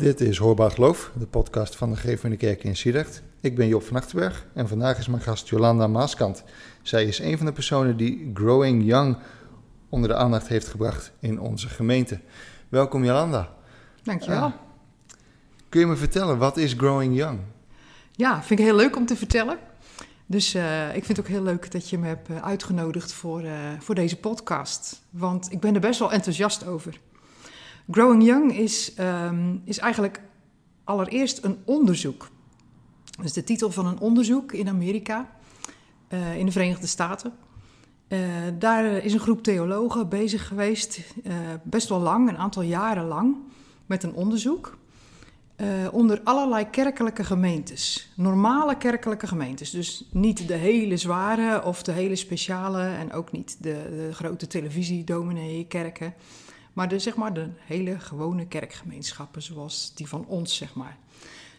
Dit is Hoorbaar Geloof, de podcast van de Geef Kerk in Siedrecht. Ik ben Job van Achterberg en vandaag is mijn gast Jolanda Maaskant. Zij is een van de personen die Growing Young onder de aandacht heeft gebracht in onze gemeente. Welkom Jolanda. Dankjewel. Uh, kun je me vertellen, wat is Growing Young? Ja, vind ik heel leuk om te vertellen. Dus uh, ik vind het ook heel leuk dat je me hebt eh, uitgenodigd voor, uh, voor deze podcast. Want ik ben er best wel enthousiast over. Growing Young is, um, is eigenlijk allereerst een onderzoek. Dat is de titel van een onderzoek in Amerika, uh, in de Verenigde Staten. Uh, daar is een groep theologen bezig geweest, uh, best wel lang, een aantal jaren lang, met een onderzoek. onder allerlei kerkelijke gemeentes. Normale kerkelijke gemeentes. Dus niet de hele zware of de hele speciale en ook niet de, de grote televisiedominee kerken. Maar de, zeg maar, de hele gewone kerkgemeenschappen, zoals die van ons, zeg maar.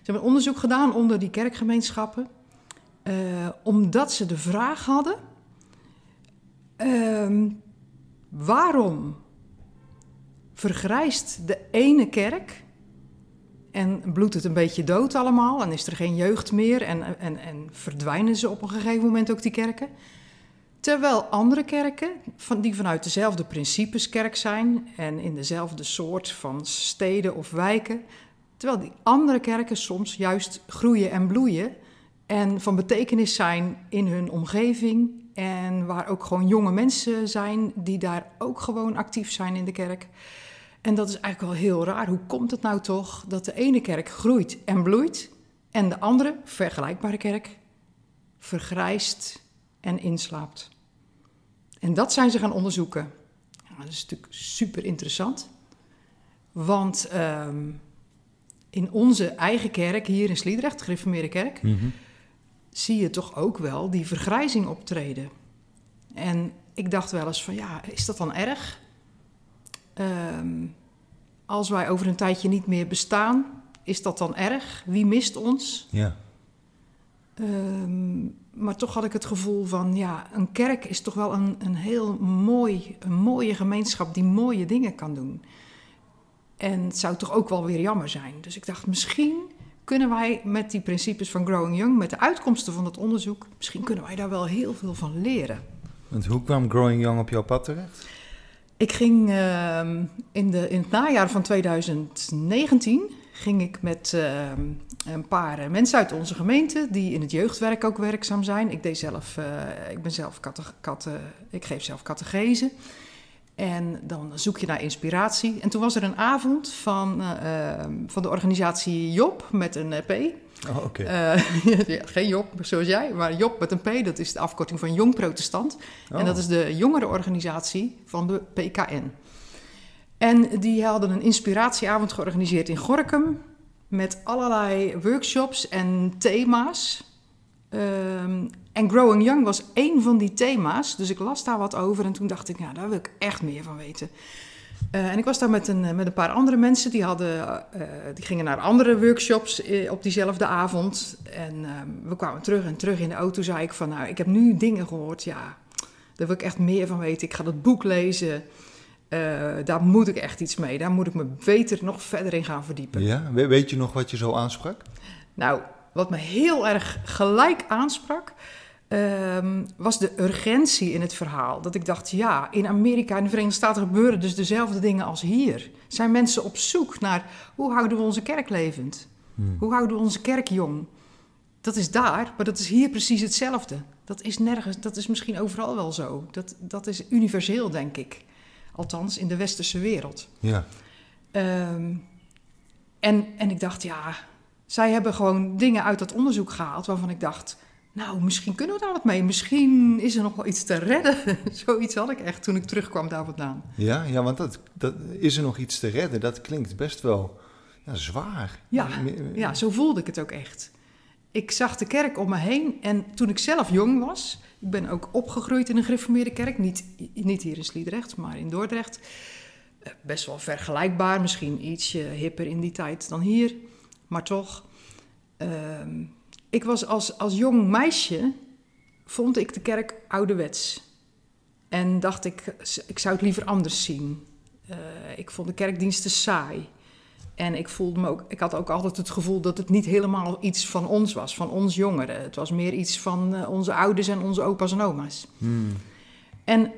Ze hebben onderzoek gedaan onder die kerkgemeenschappen, uh, omdat ze de vraag hadden: uh, waarom vergrijst de ene kerk en bloedt het een beetje dood allemaal en is er geen jeugd meer en, en, en verdwijnen ze op een gegeven moment ook die kerken? Terwijl andere kerken, van, die vanuit dezelfde principes kerk zijn en in dezelfde soort van steden of wijken, terwijl die andere kerken soms juist groeien en bloeien en van betekenis zijn in hun omgeving en waar ook gewoon jonge mensen zijn die daar ook gewoon actief zijn in de kerk. En dat is eigenlijk wel heel raar. Hoe komt het nou toch dat de ene kerk groeit en bloeit en de andere, vergelijkbare kerk, vergrijst en inslaapt? En dat zijn ze gaan onderzoeken. dat is natuurlijk super interessant. Want um, in onze eigen kerk, hier in Sliedrecht, de gereformeerde kerk, mm -hmm. zie je toch ook wel die vergrijzing optreden. En ik dacht wel eens van ja, is dat dan erg? Um, als wij over een tijdje niet meer bestaan, is dat dan erg? Wie mist ons? Ja. Um, maar toch had ik het gevoel van, ja, een kerk is toch wel een, een heel mooi, een mooie gemeenschap die mooie dingen kan doen. En het zou toch ook wel weer jammer zijn. Dus ik dacht, misschien kunnen wij met die principes van Growing Young, met de uitkomsten van het onderzoek, misschien kunnen wij daar wel heel veel van leren. Want hoe kwam Growing Young op jouw pad terecht? Ik ging uh, in, de, in het najaar van 2019 ging ik met uh, een paar mensen uit onze gemeente die in het jeugdwerk ook werkzaam zijn. Ik, deed zelf, uh, ik, ben zelf kate, ik geef zelf catechese. En dan zoek je naar inspiratie. En toen was er een avond van, uh, van de organisatie Job met een P. Oh, ja, geen Job zoals jij, maar Job met een P. Dat is de afkorting van Jong Protestant. Oh. En dat is de jongerenorganisatie van de PKN. En die hadden een inspiratieavond georganiseerd in Gorkum met allerlei workshops en thema's. Um, en Growing Young was één van die thema's. Dus ik las daar wat over en toen dacht ik, nou, daar wil ik echt meer van weten. Uh, en ik was daar met een, met een paar andere mensen, die, hadden, uh, die gingen naar andere workshops op diezelfde avond. En uh, we kwamen terug en terug in de auto zei ik van, nou, ik heb nu dingen gehoord, ja, daar wil ik echt meer van weten. Ik ga dat boek lezen. Uh, daar moet ik echt iets mee. Daar moet ik me beter nog verder in gaan verdiepen. Ja, weet je nog wat je zo aansprak? Nou, wat me heel erg gelijk aansprak, um, was de urgentie in het verhaal. Dat ik dacht, ja, in Amerika en de Verenigde Staten gebeuren dus dezelfde dingen als hier. Zijn mensen op zoek naar hoe houden we onze kerk levend? Hmm. Hoe houden we onze kerk jong? Dat is daar, maar dat is hier precies hetzelfde. Dat is nergens, dat is misschien overal wel zo. Dat, dat is universeel, denk ik. Althans, in de westerse wereld. Ja. Um, en, en ik dacht, ja, zij hebben gewoon dingen uit dat onderzoek gehaald waarvan ik dacht, nou, misschien kunnen we daar wat mee. Misschien is er nog wel iets te redden. Zoiets had ik echt toen ik terugkwam daar vandaan. Ja, ja want dat, dat, is er nog iets te redden? Dat klinkt best wel ja, zwaar. Ja, ja, zo voelde ik het ook echt. Ik zag de kerk om me heen en toen ik zelf jong was, ik ben ook opgegroeid in een gereformeerde kerk. Niet, niet hier in Sliedrecht, maar in Dordrecht. Eh, best wel vergelijkbaar, misschien ietsje hipper in die tijd dan hier. Maar toch, uh, ik was als, als jong meisje, vond ik de kerk ouderwets. En dacht ik, ik zou het liever anders zien. Uh, ik vond de kerkdiensten saai. En ik voelde me ook, ik had ook altijd het gevoel dat het niet helemaal iets van ons was, van ons jongeren. Het was meer iets van eh, onze ouders en onze opa's en oma's. Hmm. En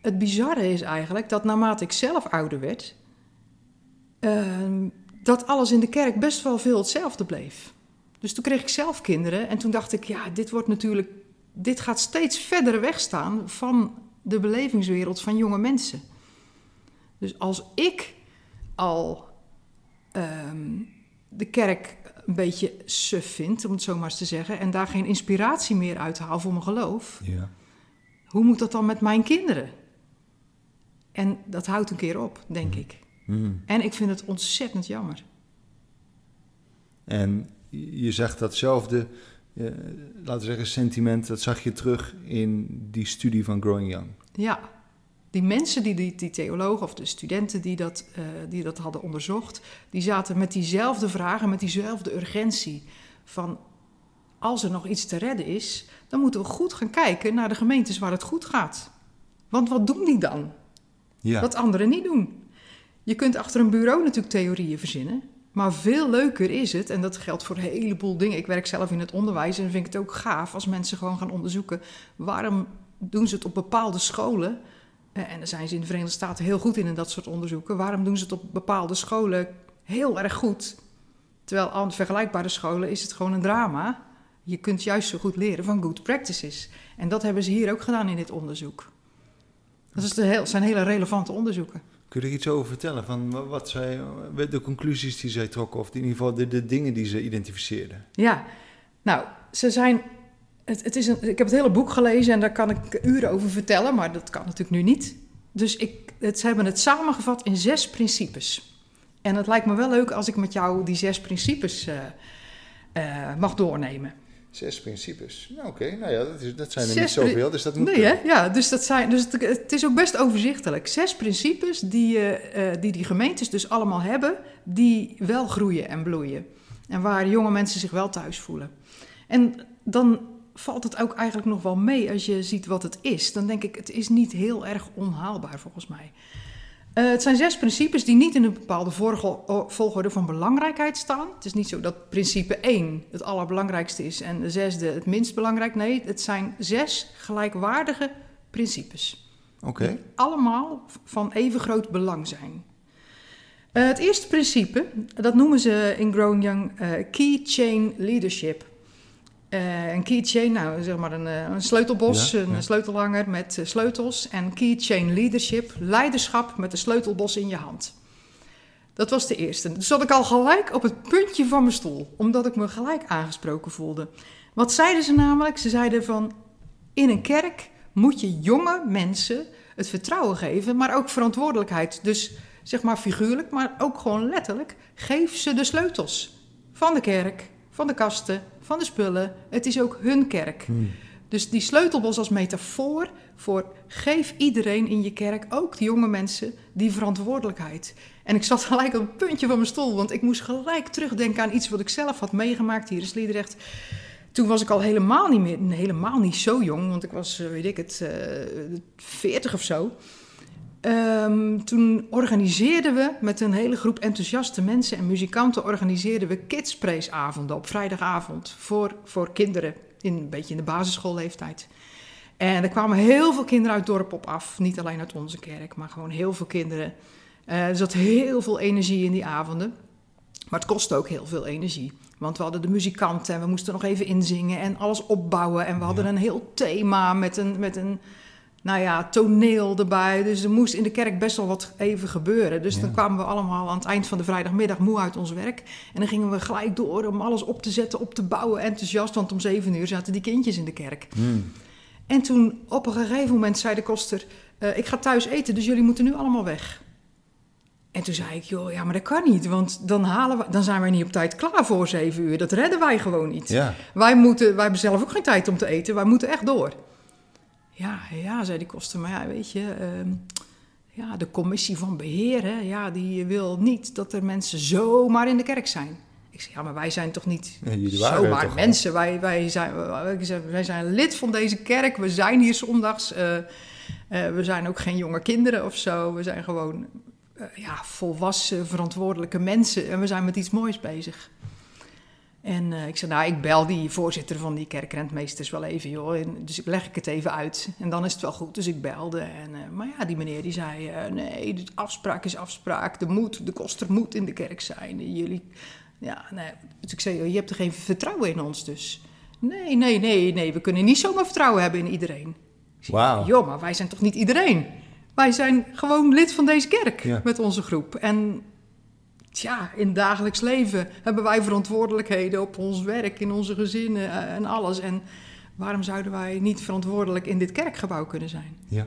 het bizarre is eigenlijk dat naarmate ik zelf ouder werd, ehm, dat alles in de kerk best wel veel hetzelfde bleef. Dus toen kreeg ik zelf kinderen en toen dacht ik, ja, dit wordt natuurlijk, dit gaat steeds verder wegstaan van de belevingswereld van jonge mensen. Dus als ik al ehm, de kerk een beetje suf vind, om het zo maar eens te zeggen, en daar geen inspiratie meer uit haal voor mijn geloof, Ja. hoe moet dat dan met mijn kinderen? En dat houdt een keer op, denk ik. Hmm. En ik vind het ontzettend jammer. En je zag datzelfde, eh, laten we zeggen, sentiment, dat zag je terug in die studie van Growing Young. Ja, die mensen, die, die, die theologen of de studenten die dat, eh, die dat hadden onderzocht, die zaten met diezelfde vragen, met diezelfde urgentie. Van als er nog iets te redden is, dan moeten we goed gaan kijken naar de gemeentes waar het goed gaat. Want wat doen die dan? Ja. Wat anderen niet doen. Je kunt achter een bureau natuurlijk theorieën verzinnen. Maar veel leuker is het, en dat geldt voor een heleboel dingen. Ik werk zelf in het onderwijs en vind ik het ook gaaf als mensen gewoon gaan onderzoeken. waarom doen ze het op bepaalde scholen? Eh, En daar zijn ze in de Verenigde Staten heel goed in, in dat soort onderzoeken. Waarom doen ze het op bepaalde scholen heel erg goed? Terwijl aan vergelijkbare scholen is het gewoon een drama. Je kunt juist zo goed leren van good practices. En dat hebben ze hier ook gedaan in dit onderzoek. Dat is de heel, zijn hele relevante onderzoeken. Kun je er iets over vertellen? Van wa- wat zij, de conclusies die zij trokken, of in ieder geval de, de dingen die ze identificeerden? Ja, nou, ze zijn. Het, het is een, ik heb het hele boek gelezen en daar kan ik uren over vertellen, maar dat kan natuurlijk nu niet. Dus ik, het, ze hebben het samengevat in zes principes. En het lijkt me wel leuk als ik met jou die zes principes eh, eh, mag doornemen. Zes principes. Nou, oké. Nou ja, dat, is, dat zijn er Zes niet zoveel, dus dat moet Nee, hè? Ja, dus, dat zijn, dus het, het is ook best overzichtelijk. Zes principes die, eh, die die gemeentes dus allemaal hebben, die wel groeien en bloeien. En waar jonge mensen zich wel thuis voelen. En dan valt het ook eigenlijk nog wel mee als je ziet wat het is. Dan denk ik, het is niet heel erg onhaalbaar volgens mij. Eh, het zijn zes principes die niet in een bepaalde volgo- volgorde van belangrijkheid staan. Het is niet zo dat principe 1 het allerbelangrijkste is en de zesde het minst belangrijk. Nee, het zijn zes gelijkwaardige principes. Oké. Die allemaal van even groot belang zijn. Eh, het eerste principe, dat noemen ze in Growing Young eh, Key Chain Leadership. Eh, een key chain, nou zeg maar een, eh, een sleutelbos, Ja, een ja. sleutelhanger met eh, sleutels. En key chain leadership, leiderschap met een sleutelbos in je hand. Dat was de eerste. Dus zat ik al gelijk op het puntje van mijn stoel, omdat ik me gelijk aangesproken voelde. Wat zeiden ze namelijk? Ze zeiden van, in een kerk moet je jonge mensen het vertrouwen geven, maar ook verantwoordelijkheid. Dus zeg maar figuurlijk, maar ook gewoon letterlijk, geef ze de sleutels van de kerk, van de kasten, van de spullen. Het is ook hun kerk. Hmm. Dus die sleutelbos als metafoor voor geef iedereen in je kerk, ook de jonge mensen, die verantwoordelijkheid. En ik zat gelijk op het puntje van mijn stoel, want ik moest gelijk terugdenken aan iets wat ik zelf had meegemaakt hier in Sliedrecht. Toen was ik al helemaal niet meer, helemaal niet zo jong, want ik was, eh, weet ik het, eh 40 of zo. Ehm, toen organiseerden we met een hele groep enthousiaste mensen en muzikanten organiseerden we kidspraise-avonden op vrijdagavond voor, voor kinderen in een beetje in de basisschoolleeftijd. En er kwamen heel veel kinderen uit het dorp op af, niet alleen uit onze kerk, maar gewoon heel veel kinderen. Eh, er zat heel veel energie in die avonden, maar het kostte ook heel veel energie. Want we hadden de muzikanten en we moesten nog even inzingen en alles opbouwen. En we hadden een heel thema met een, met een nou ja, toneel erbij. Dus er moest in de kerk best wel wat even gebeuren. Dus Ja. dan kwamen we allemaal aan het eind van de vrijdagmiddag moe uit ons werk. En dan gingen we gelijk door om alles op te zetten, op te bouwen, enthousiast. Want om zeven uur zaten die kindjes in de kerk. Hmm. En toen op een gegeven moment zei de koster... eh, ik ga thuis eten, dus jullie moeten nu allemaal weg. En toen zei ik, joh, ja, maar dat kan niet. Want dan, halen we, dan zijn wij niet op tijd klaar voor zeven uur. Dat redden wij gewoon niet. Ja. Wij, moeten, wij hebben zelf ook geen tijd om te eten. Wij moeten echt door. Ja, ja, zei die koster. Maar ja, weet je... ehm, ja, de commissie van beheer, hè, ja, die wil niet dat er mensen zomaar in de kerk zijn. Ik zeg, ja, maar wij zijn toch niet zomaar toch mensen. Wij, wij, zijn, wij, zijn- wij zijn lid van deze kerk. We zijn hier zondags. eh, eh, we zijn ook geen jonge kinderen of zo. We zijn gewoon eh, ja, volwassen, verantwoordelijke mensen en we zijn met iets moois bezig. En eh, ik zei, nou, ik bel die voorzitter van die kerkrentmeesters wel even, joh. En, dus ik leg ik het even uit. En dan is het wel goed. Dus ik belde. En, eh, maar ja, die meneer die zei, eh, nee, de afspraak is afspraak. De moed, de koster moet in de kerk zijn. Jullie, ja, nee. Dus ik zei, joh, je hebt er geen vertrouwen in ons dus. Nee, nee, nee, nee, we kunnen niet zomaar vertrouwen hebben in iedereen. Wauw. Joh, maar wij zijn toch niet iedereen? Wij zijn gewoon lid van deze kerk Ja. met onze groep. En tja, in het dagelijks leven hebben wij verantwoordelijkheden op ons werk, in onze gezinnen eh, en alles. En waarom zouden wij niet verantwoordelijk in dit kerkgebouw kunnen zijn? Ja.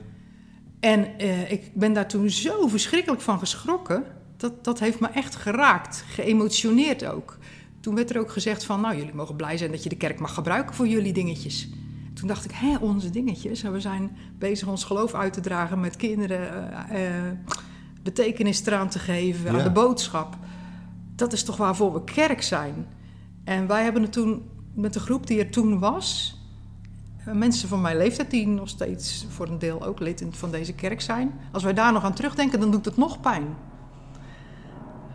En eh, ik ben daar toen zo verschrikkelijk van geschrokken. Dat, dat heeft me echt geraakt, geëmotioneerd ook. Toen werd er ook gezegd van, nou, jullie mogen blij zijn dat je de kerk mag gebruiken voor jullie dingetjes. Toen dacht ik, hè, onze dingetjes. We zijn bezig ons geloof uit te dragen met kinderen, eh, eh, betekenis eraan te geven, Ja. aan de boodschap. Dat is toch waarvoor we kerk zijn. En wij hebben het toen met de groep die er toen was, eh, mensen van mijn leeftijd die nog steeds voor een deel ook lid van deze kerk zijn. Als wij daar nog aan terugdenken, dan doet het nog pijn.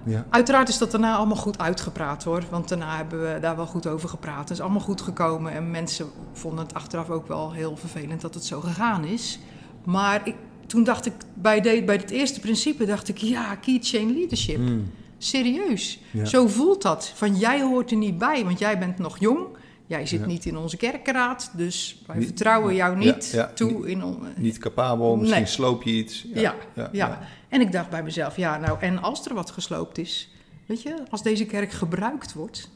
Ja. Uiteraard is dat daarna allemaal goed uitgepraat hoor. Want daarna hebben we daar wel goed over gepraat. Het is allemaal goed gekomen. En mensen vonden het achteraf ook wel heel vervelend dat het zo gegaan is. Maar ik, toen dacht ik, bij, de, bij het eerste principe dacht ik, ja, key chain leadership. Mm. Serieus. Ja. Zo voelt dat. Van jij hoort er niet bij, want jij bent nog jong. Jij zit Ja. niet in onze kerkenraad, dus wij Niet- vertrouwen jou niet ja, toe in on- Niet capabel, misschien Nee. sloop je iets. Ja, ja. En ik dacht bij mezelf, ja, nou, en als er wat gesloopt is, weet je, als deze kerk gebruikt wordt,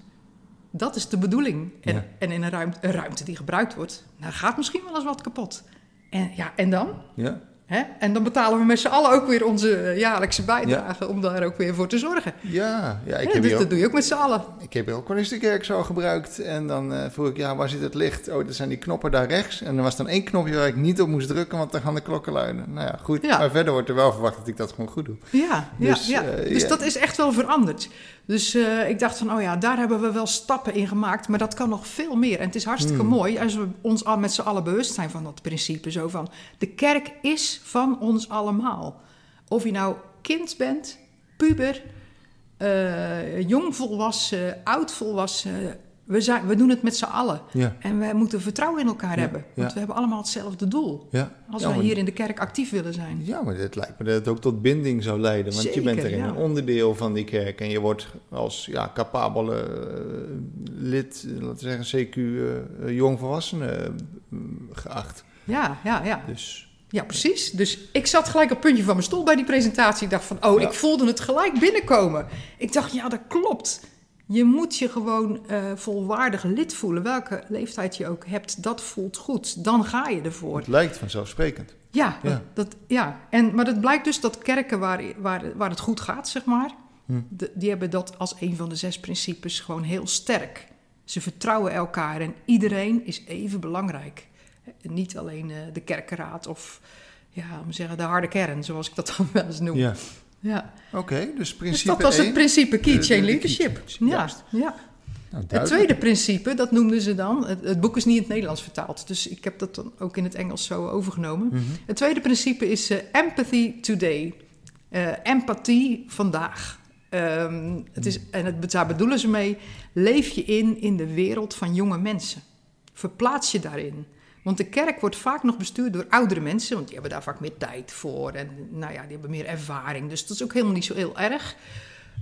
dat is de bedoeling. En, en in een ruimte, een ruimte die gebruikt wordt, dan gaat misschien wel eens wat kapot. En ja, en dan? Ja. Hè? En dan betalen we met z'n allen ook weer onze eh, jaarlijkse bijdrage om daar ook weer voor te zorgen. Ja, ja, ik, heb dus dat ook, doe je ook met z'n allen. ik heb ook wel eens de kerk zo gebruikt. En dan eh, vroeg ik, ja, waar zit het licht? Oh, er zijn die knoppen daar rechts. En er was dan één knopje waar ik niet op moest drukken, want dan gaan de klokken luiden. Nou ja, goed. Ja. Maar verder wordt er wel verwacht dat ik dat gewoon goed doe. Ja, Dus, ja, ja. eh, dus ja. dat is echt wel veranderd. Dus ik dacht van, oh ja, daar hebben we wel stappen in gemaakt, maar dat kan nog veel meer. En het is hartstikke Hmm. mooi als we ons al met z'n allen bewust zijn van dat principe. Zo van, de kerk is van ons allemaal. Of je nou kind bent, puber, eh, jong volwassen, oud volwassen. We, zijn, we doen het met z'n allen. Ja, En wij moeten vertrouwen in elkaar Ja, hebben. Want ja. we hebben allemaal hetzelfde doel. ja. Als wij hier in de kerk actief willen zijn. Ja, maar het lijkt me dat het ook tot binding zou leiden. Want je bent er in ja. een onderdeel van die kerk. En je wordt als ja, capabele eh, lid, laten we zeggen, CQ eh, jongvolwassene eh, geacht. Ja, ja, ja. Dus Ja, precies. Dus ik zat gelijk op het puntje van mijn stoel bij die presentatie. Ik dacht van, oh, Ja. ik voelde het gelijk binnenkomen. Ik dacht, ja, dat klopt. Je moet je gewoon eh, volwaardig lid voelen. Welke leeftijd je ook hebt, dat voelt goed. Dan ga je ervoor. het lijkt vanzelfsprekend. Ja, Ja. Dat, ja. En, maar het blijkt dus dat kerken waar, waar, waar het goed gaat, zeg maar... Hm. de- die hebben dat als een van de zes principes gewoon heel sterk. Ze vertrouwen elkaar en iedereen is even belangrijk. Niet alleen eh, de kerkenraad of ja, om te zeggen, de harde kern, zoals ik dat dan wel eens noem. Ja. Ja. Oké, dus Dus principe dat was het principe Key de- Chain de Leadership. key Ja, juist. ja. Nou, Het tweede principe, dat noemden ze dan. Het, het boek is niet in het Nederlands vertaald, dus ik heb dat dan ook in het Engels zo overgenomen. Mhm. Het tweede principe is eh, empathy today. Eh, empathie vandaag. Ehm, het is, en het, daar bedoelen ze mee, leef je in in de wereld van jonge mensen. Verplaats je daarin. Want de kerk wordt vaak nog bestuurd door oudere mensen, want die hebben daar vaak meer tijd voor. En nou ja, die hebben meer ervaring. Dus dat is ook helemaal niet zo heel erg.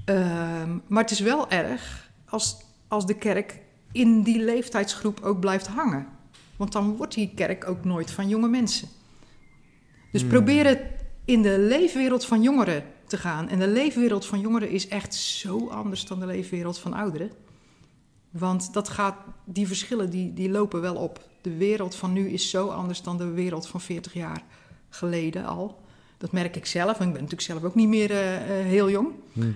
Ehm, maar het is wel erg als, als de kerk in die leeftijdsgroep ook blijft hangen. Want dan wordt die kerk ook nooit van jonge mensen. Dus Hmm. probeer het in de leefwereld van jongeren te gaan. En de leefwereld van jongeren is echt zo anders dan de leefwereld van ouderen. Want dat gaat, die verschillen die, die lopen wel op. De wereld van nu is zo anders dan de wereld van 40 jaar geleden al. Dat merk ik zelf. En ik ben natuurlijk zelf ook niet meer eh, eh, heel jong. Hm.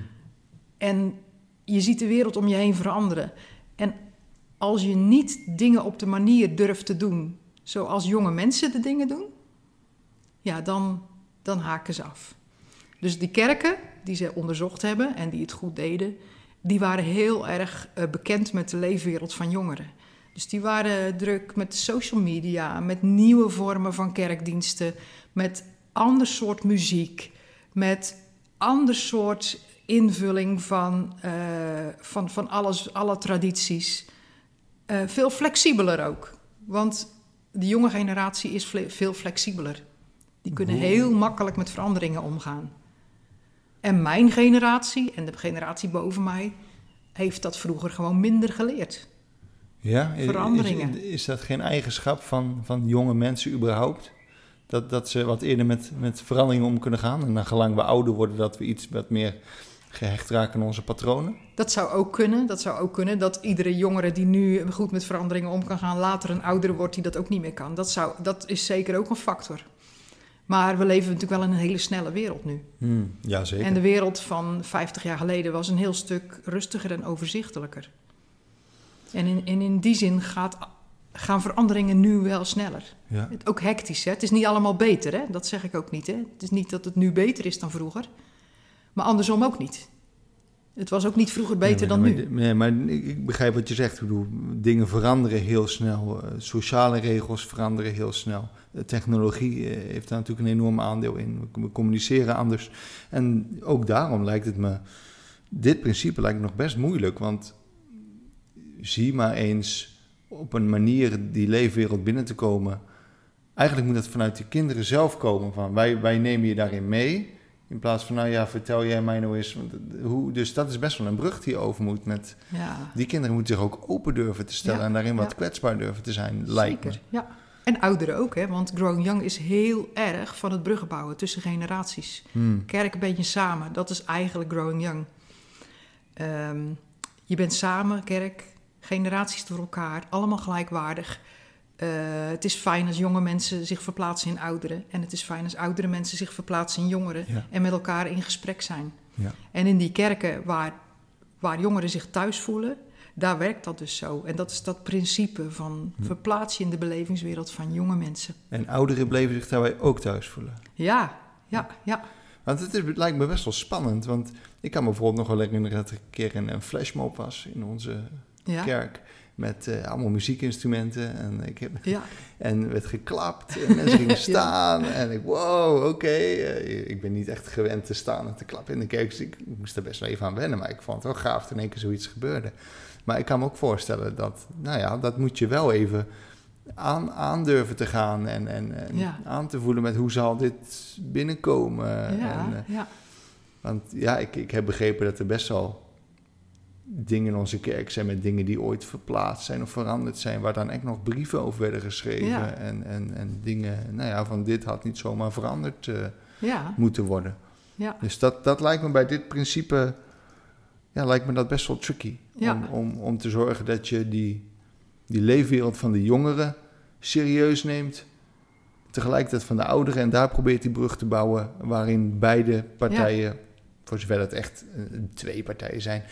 En je ziet de wereld om je heen veranderen. En als je niet dingen op de manier durft te doen zoals jonge mensen de dingen doen, ja, dan, dan haken ze af. Dus die kerken die ze onderzocht hebben en die het goed deden, die waren heel erg eh, bekend met de leefwereld van jongeren. Dus die waren druk met social media, met nieuwe vormen van kerkdiensten, met ander soort muziek, met ander soort invulling van, eh, van, van alles, alle tradities. Eh, veel flexibeler ook. Want de jonge generatie is fle- veel flexibeler. Die kunnen heel makkelijk met veranderingen omgaan. En mijn generatie en de generatie boven mij heeft dat vroeger gewoon minder geleerd. Ja, Veranderingen. Is, is dat geen eigenschap van, van jonge mensen überhaupt? Dat, dat ze wat eerder met, met veranderingen om kunnen gaan. En dan gelang we ouder worden, dat we iets wat meer gehecht raken aan onze patronen. Dat zou ook kunnen. Dat zou ook kunnen dat iedere jongere die nu goed met veranderingen om kan gaan, later een oudere wordt die dat ook niet meer kan. Dat, zou, dat is zeker ook een factor. Maar we leven natuurlijk wel in een hele snelle wereld nu. Hmm, ja, zeker. En de wereld van 50 jaar geleden was een heel stuk rustiger en overzichtelijker. En in, en in die zin gaat, gaan veranderingen nu wel sneller. ja. Het- Ook hectisch, hè? Het is niet allemaal beter, hè? Dat zeg ik ook niet, hè? Het is niet dat het nu beter is dan vroeger. Maar andersom ook niet. Het was ook niet vroeger beter Nee, dan maar, nu. maar- Nee, maar ik begrijp wat je zegt. Ik bedoel, dingen veranderen heel snel. Eh, sociale regels veranderen heel snel. Technologie eh, heeft daar natuurlijk een enorm aandeel in. We, we communiceren anders. En ook daarom lijkt het me... Dit principe lijkt me nog best moeilijk. Want zie maar eens op een manier die leefwereld binnen te komen. Eigenlijk moet dat vanuit de kinderen zelf komen. Van wij, wij nemen je daarin mee... In plaats van, nou ja, vertel jij mij nou eens. Hoe, dus dat is best wel een brug die je over moet met... Ja, Die kinderen moeten zich ook open durven te stellen... Ja, en daarin wat ja. kwetsbaar durven te zijn, lijkt me. zeker. Ja. En ouderen ook, hè? Want Growing Young is heel erg van het bruggen bouwen tussen generaties. Hmm. Kerk een beetje samen, dat is eigenlijk Growing Young. Ehm, je bent samen, kerk, generaties door elkaar, allemaal gelijkwaardig. Eh, het is fijn als jonge mensen zich verplaatsen in ouderen. En het is fijn als oudere mensen zich verplaatsen in jongeren. Ja. En met elkaar in gesprek zijn. Ja. En in die kerken waar, waar jongeren zich thuis voelen, daar werkt dat dus zo. En dat is dat principe van Hm. verplaats je in de belevingswereld van jonge mensen. En ouderen bleven zich daarbij ook thuis voelen. Ja, ja, ja. Want het, is, het lijkt me best wel spannend. Want ik kan me bijvoorbeeld nog wel herinneren... dat er een keer een, een flashmob was in onze ja. kerk... met eh, allemaal muziekinstrumenten. En, ik heb, Ja, en werd geklapt en mensen gingen staan. En ik, wow, oké. Eh, ik ben niet echt gewend te staan en te klappen in de kerk. Dus ik moest er best wel even aan wennen. Maar ik vond het wel gaaf dat in één keer zoiets gebeurde. Maar ik kan me ook voorstellen dat, nou ja, dat moet je wel even aan, aan durven te gaan. En, en, en Ja. aan te voelen met hoe zal dit binnenkomen. ja, En, ja. want ja, ik, ik heb begrepen dat er best wel dingen in onze kerk zijn met dingen die ooit verplaatst zijn of veranderd zijn, waar dan echt nog brieven over werden geschreven Ja. en, en, en dingen, nou ja, van dit had niet zomaar veranderd eh, ja, moeten worden. ja. Dus dat, dat lijkt me bij dit principe, ja, lijkt me dat best wel tricky. Om, om, om te zorgen dat je die, die leefwereld van de jongeren serieus neemt, tegelijkertijd van de ouderen en daar probeert die brug te bouwen waarin beide partijen, voor zover dat echt eh, twee partijen zijn,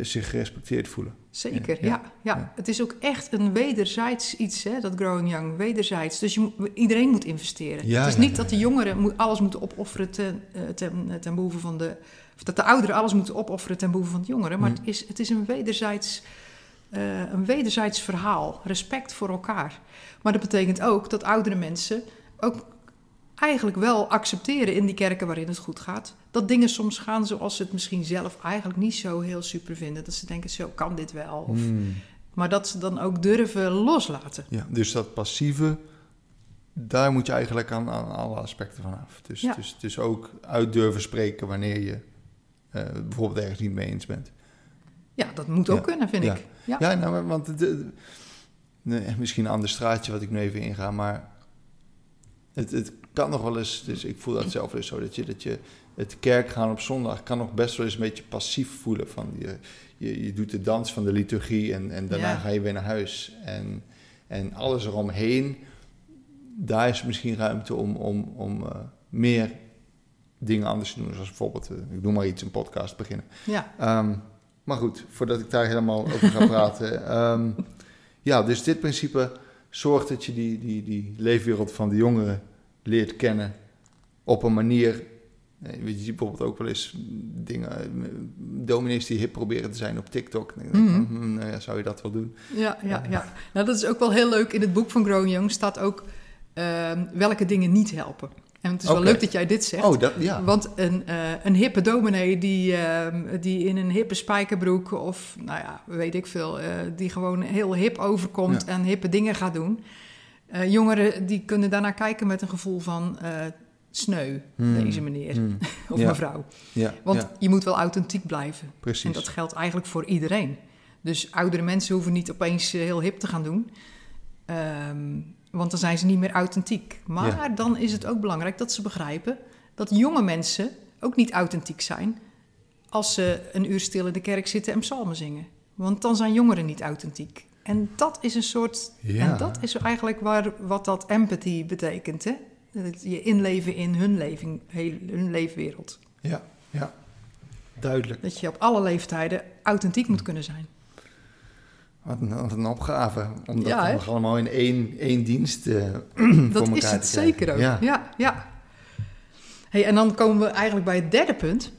zich gerespecteerd voelen. Zeker, Ja, ja, ja, ja. Het is ook echt een wederzijds iets, hè, dat Growing Young. Wederzijds. Dus je, iedereen moet investeren. Ja, het is niet dat de jongeren alles moeten opofferen ten, eh, ten, ten behoeve van de... Of dat de ouderen alles moeten opofferen ten behoeve van de jongeren. Maar Mm. het, is, het is een wederzijds, eh, een wederzijds verhaal. Respect voor elkaar. Maar dat betekent ook dat oudere mensen ook eigenlijk wel accepteren in die kerken waarin het goed gaat. Dat dingen soms gaan zoals ze het misschien zelf eigenlijk niet zo heel super vinden. Dat ze denken, zo kan dit wel. Of, Hmm. Maar dat ze dan ook durven loslaten. Ja, dus dat passieve, daar moet je eigenlijk aan, aan alle aspecten van af. Dus, Ja. dus, dus ook uit durven spreken wanneer je eh, bijvoorbeeld ergens niet mee eens bent. Ja, dat moet ook Ja, kunnen, vind ja. ik. Ja. Ja, nou, want nee, misschien een ander straatje wat ik nu even inga, maar het, het kan nog wel eens, dus ik voel dat zelf dus zo, dat je, dat je het kerk gaan op zondag kan nog best wel eens een beetje passief voelen. Van je, je, je doet de dans van de liturgie en, en daarna Ja. ga je weer naar huis. En, en alles eromheen, daar is misschien ruimte om, om, om eh, meer dingen anders te doen. Zoals bijvoorbeeld, eh, ik noem maar iets, een podcast beginnen. Ja. Ehm, maar goed, voordat ik daar helemaal over ga praten. ehm, ja, dus dit principe zorgt dat je die, die, die leefwereld van de jongeren leert kennen op een manier. eh, Je ziet bijvoorbeeld ook wel eens dingen, eh, dominees die hip proberen te zijn op TikTok. Dan denk ik, Mhm. hm, nou ja, zou je dat wel doen? Ja, ja, ja. Nou, dat is ook wel heel leuk. In het boek van Growing Young staat ook ehm, welke dingen niet helpen. En het is wel leuk dat jij dit zegt. Oh, dat, ja. Want een, eh, een hippe dominee die, ehm, die in een hippe spijkerbroek of, nou ja, weet ik veel, die gewoon heel hip overkomt Ja. en hippe dingen gaat doen. Eh, jongeren die kunnen daarnaar kijken met een gevoel van eh, sneu, Hmm. deze meneer Hmm. of Ja. mevrouw. Ja, Want ja, je moet wel authentiek blijven. precies. En dat geldt eigenlijk voor iedereen. Dus oudere mensen hoeven niet opeens eh, heel hip te gaan doen. Ehm, want dan zijn ze niet meer authentiek. Maar dan is het ook belangrijk dat ze begrijpen dat jonge mensen ook niet authentiek zijn als ze een uur stil in de kerk zitten en psalmen zingen. Want dan zijn jongeren niet authentiek. En dat is een soort. Ja. En dat is eigenlijk waar, wat dat empathy betekent. Hè? Dat je inleven in hun, leven, heel, hun leefwereld. Ja, ja. Duidelijk. Dat je op alle leeftijden authentiek moet kunnen zijn. Wat een, wat een opgave. Om dat Ja, nog allemaal in één, één dienst eh Dat voor is elkaar het te krijgen. zeker ook. Ja. Ja, ja. Hey, en dan komen we eigenlijk bij het derde punt.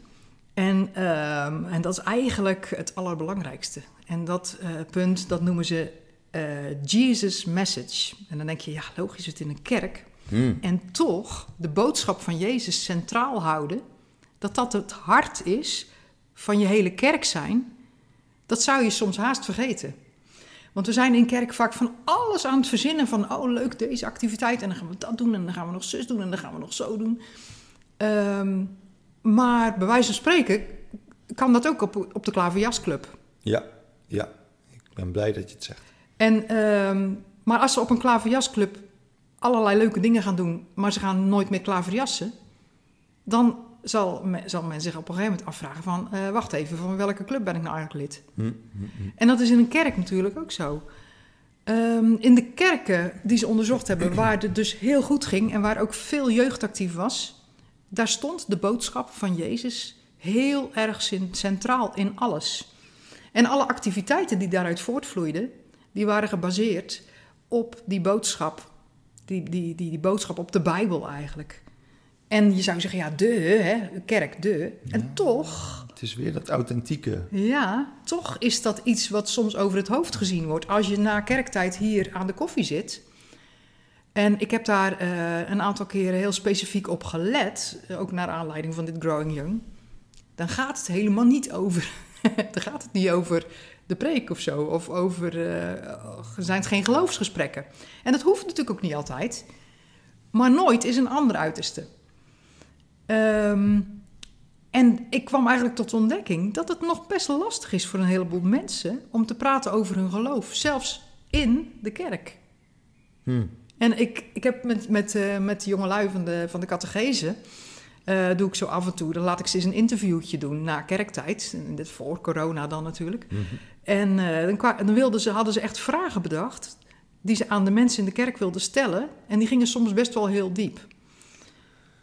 En, ehm, en dat is eigenlijk het allerbelangrijkste. En dat eh, punt, dat noemen ze eh, Jesus Message. En dan denk je, ja, logisch, het in een kerk. Hmm. En toch de boodschap van Jezus centraal houden, dat dat het hart is van je hele kerk zijn, dat zou je soms haast vergeten. Want we zijn in kerk vaak van alles aan het verzinnen van, oh leuk deze activiteit en dan gaan we dat doen en dan gaan we nog zus doen en dan gaan we nog zo doen. Ehm, maar bij wijze van spreken kan dat ook op, op de klaverjasclub. Ja, ja. Ik ben blij dat je het zegt. En, ehm, maar als ze op een klaverjasclub allerlei leuke dingen gaan doen, maar ze gaan nooit meer klaverjassen, dan zal, me- zal men zich op een gegeven moment afvragen van, eh, wacht even, van welke club ben ik nou eigenlijk lid? Hm, hm, hm. En dat is in een kerk natuurlijk ook zo. Ehm, in de kerken die ze onderzocht hebben, waar het dus heel goed ging en waar ook veel jeugd actief was, daar stond de boodschap van Jezus heel erg cen- centraal in alles. En alle activiteiten die daaruit voortvloeiden, die waren gebaseerd op die boodschap, die, die, die, die boodschap op de Bijbel eigenlijk. En je zou zeggen, ja, de, hè, kerk, de. En toch Het is weer dat authentieke. ja, toch is dat iets wat soms over het hoofd gezien wordt. Als je na kerktijd hier aan de koffie zit. En ik heb daar eh, een aantal keren heel specifiek op gelet, ook naar aanleiding van dit Growing Young. Dan gaat het helemaal niet over. dan gaat het niet over de preek of zo, of over. eh, zijn het geen geloofsgesprekken. En dat hoeft natuurlijk ook niet altijd. Maar nooit is een ander uiterste. Ehm, en ik kwam eigenlijk tot de ontdekking dat het nog best lastig is voor een heleboel mensen om te praten over hun geloof, zelfs in de kerk. Hm. En ik, ik heb met, met, eh, met de jongelui van de, van de catechese, eh, doe ik zo af en toe, dan laat ik ze eens een interviewtje doen na kerktijd, en dit voor corona dan natuurlijk. Mhm. En eh, dan, dan wilden ze, hadden ze echt vragen bedacht die ze aan de mensen in de kerk wilden stellen. En die gingen soms best wel heel diep.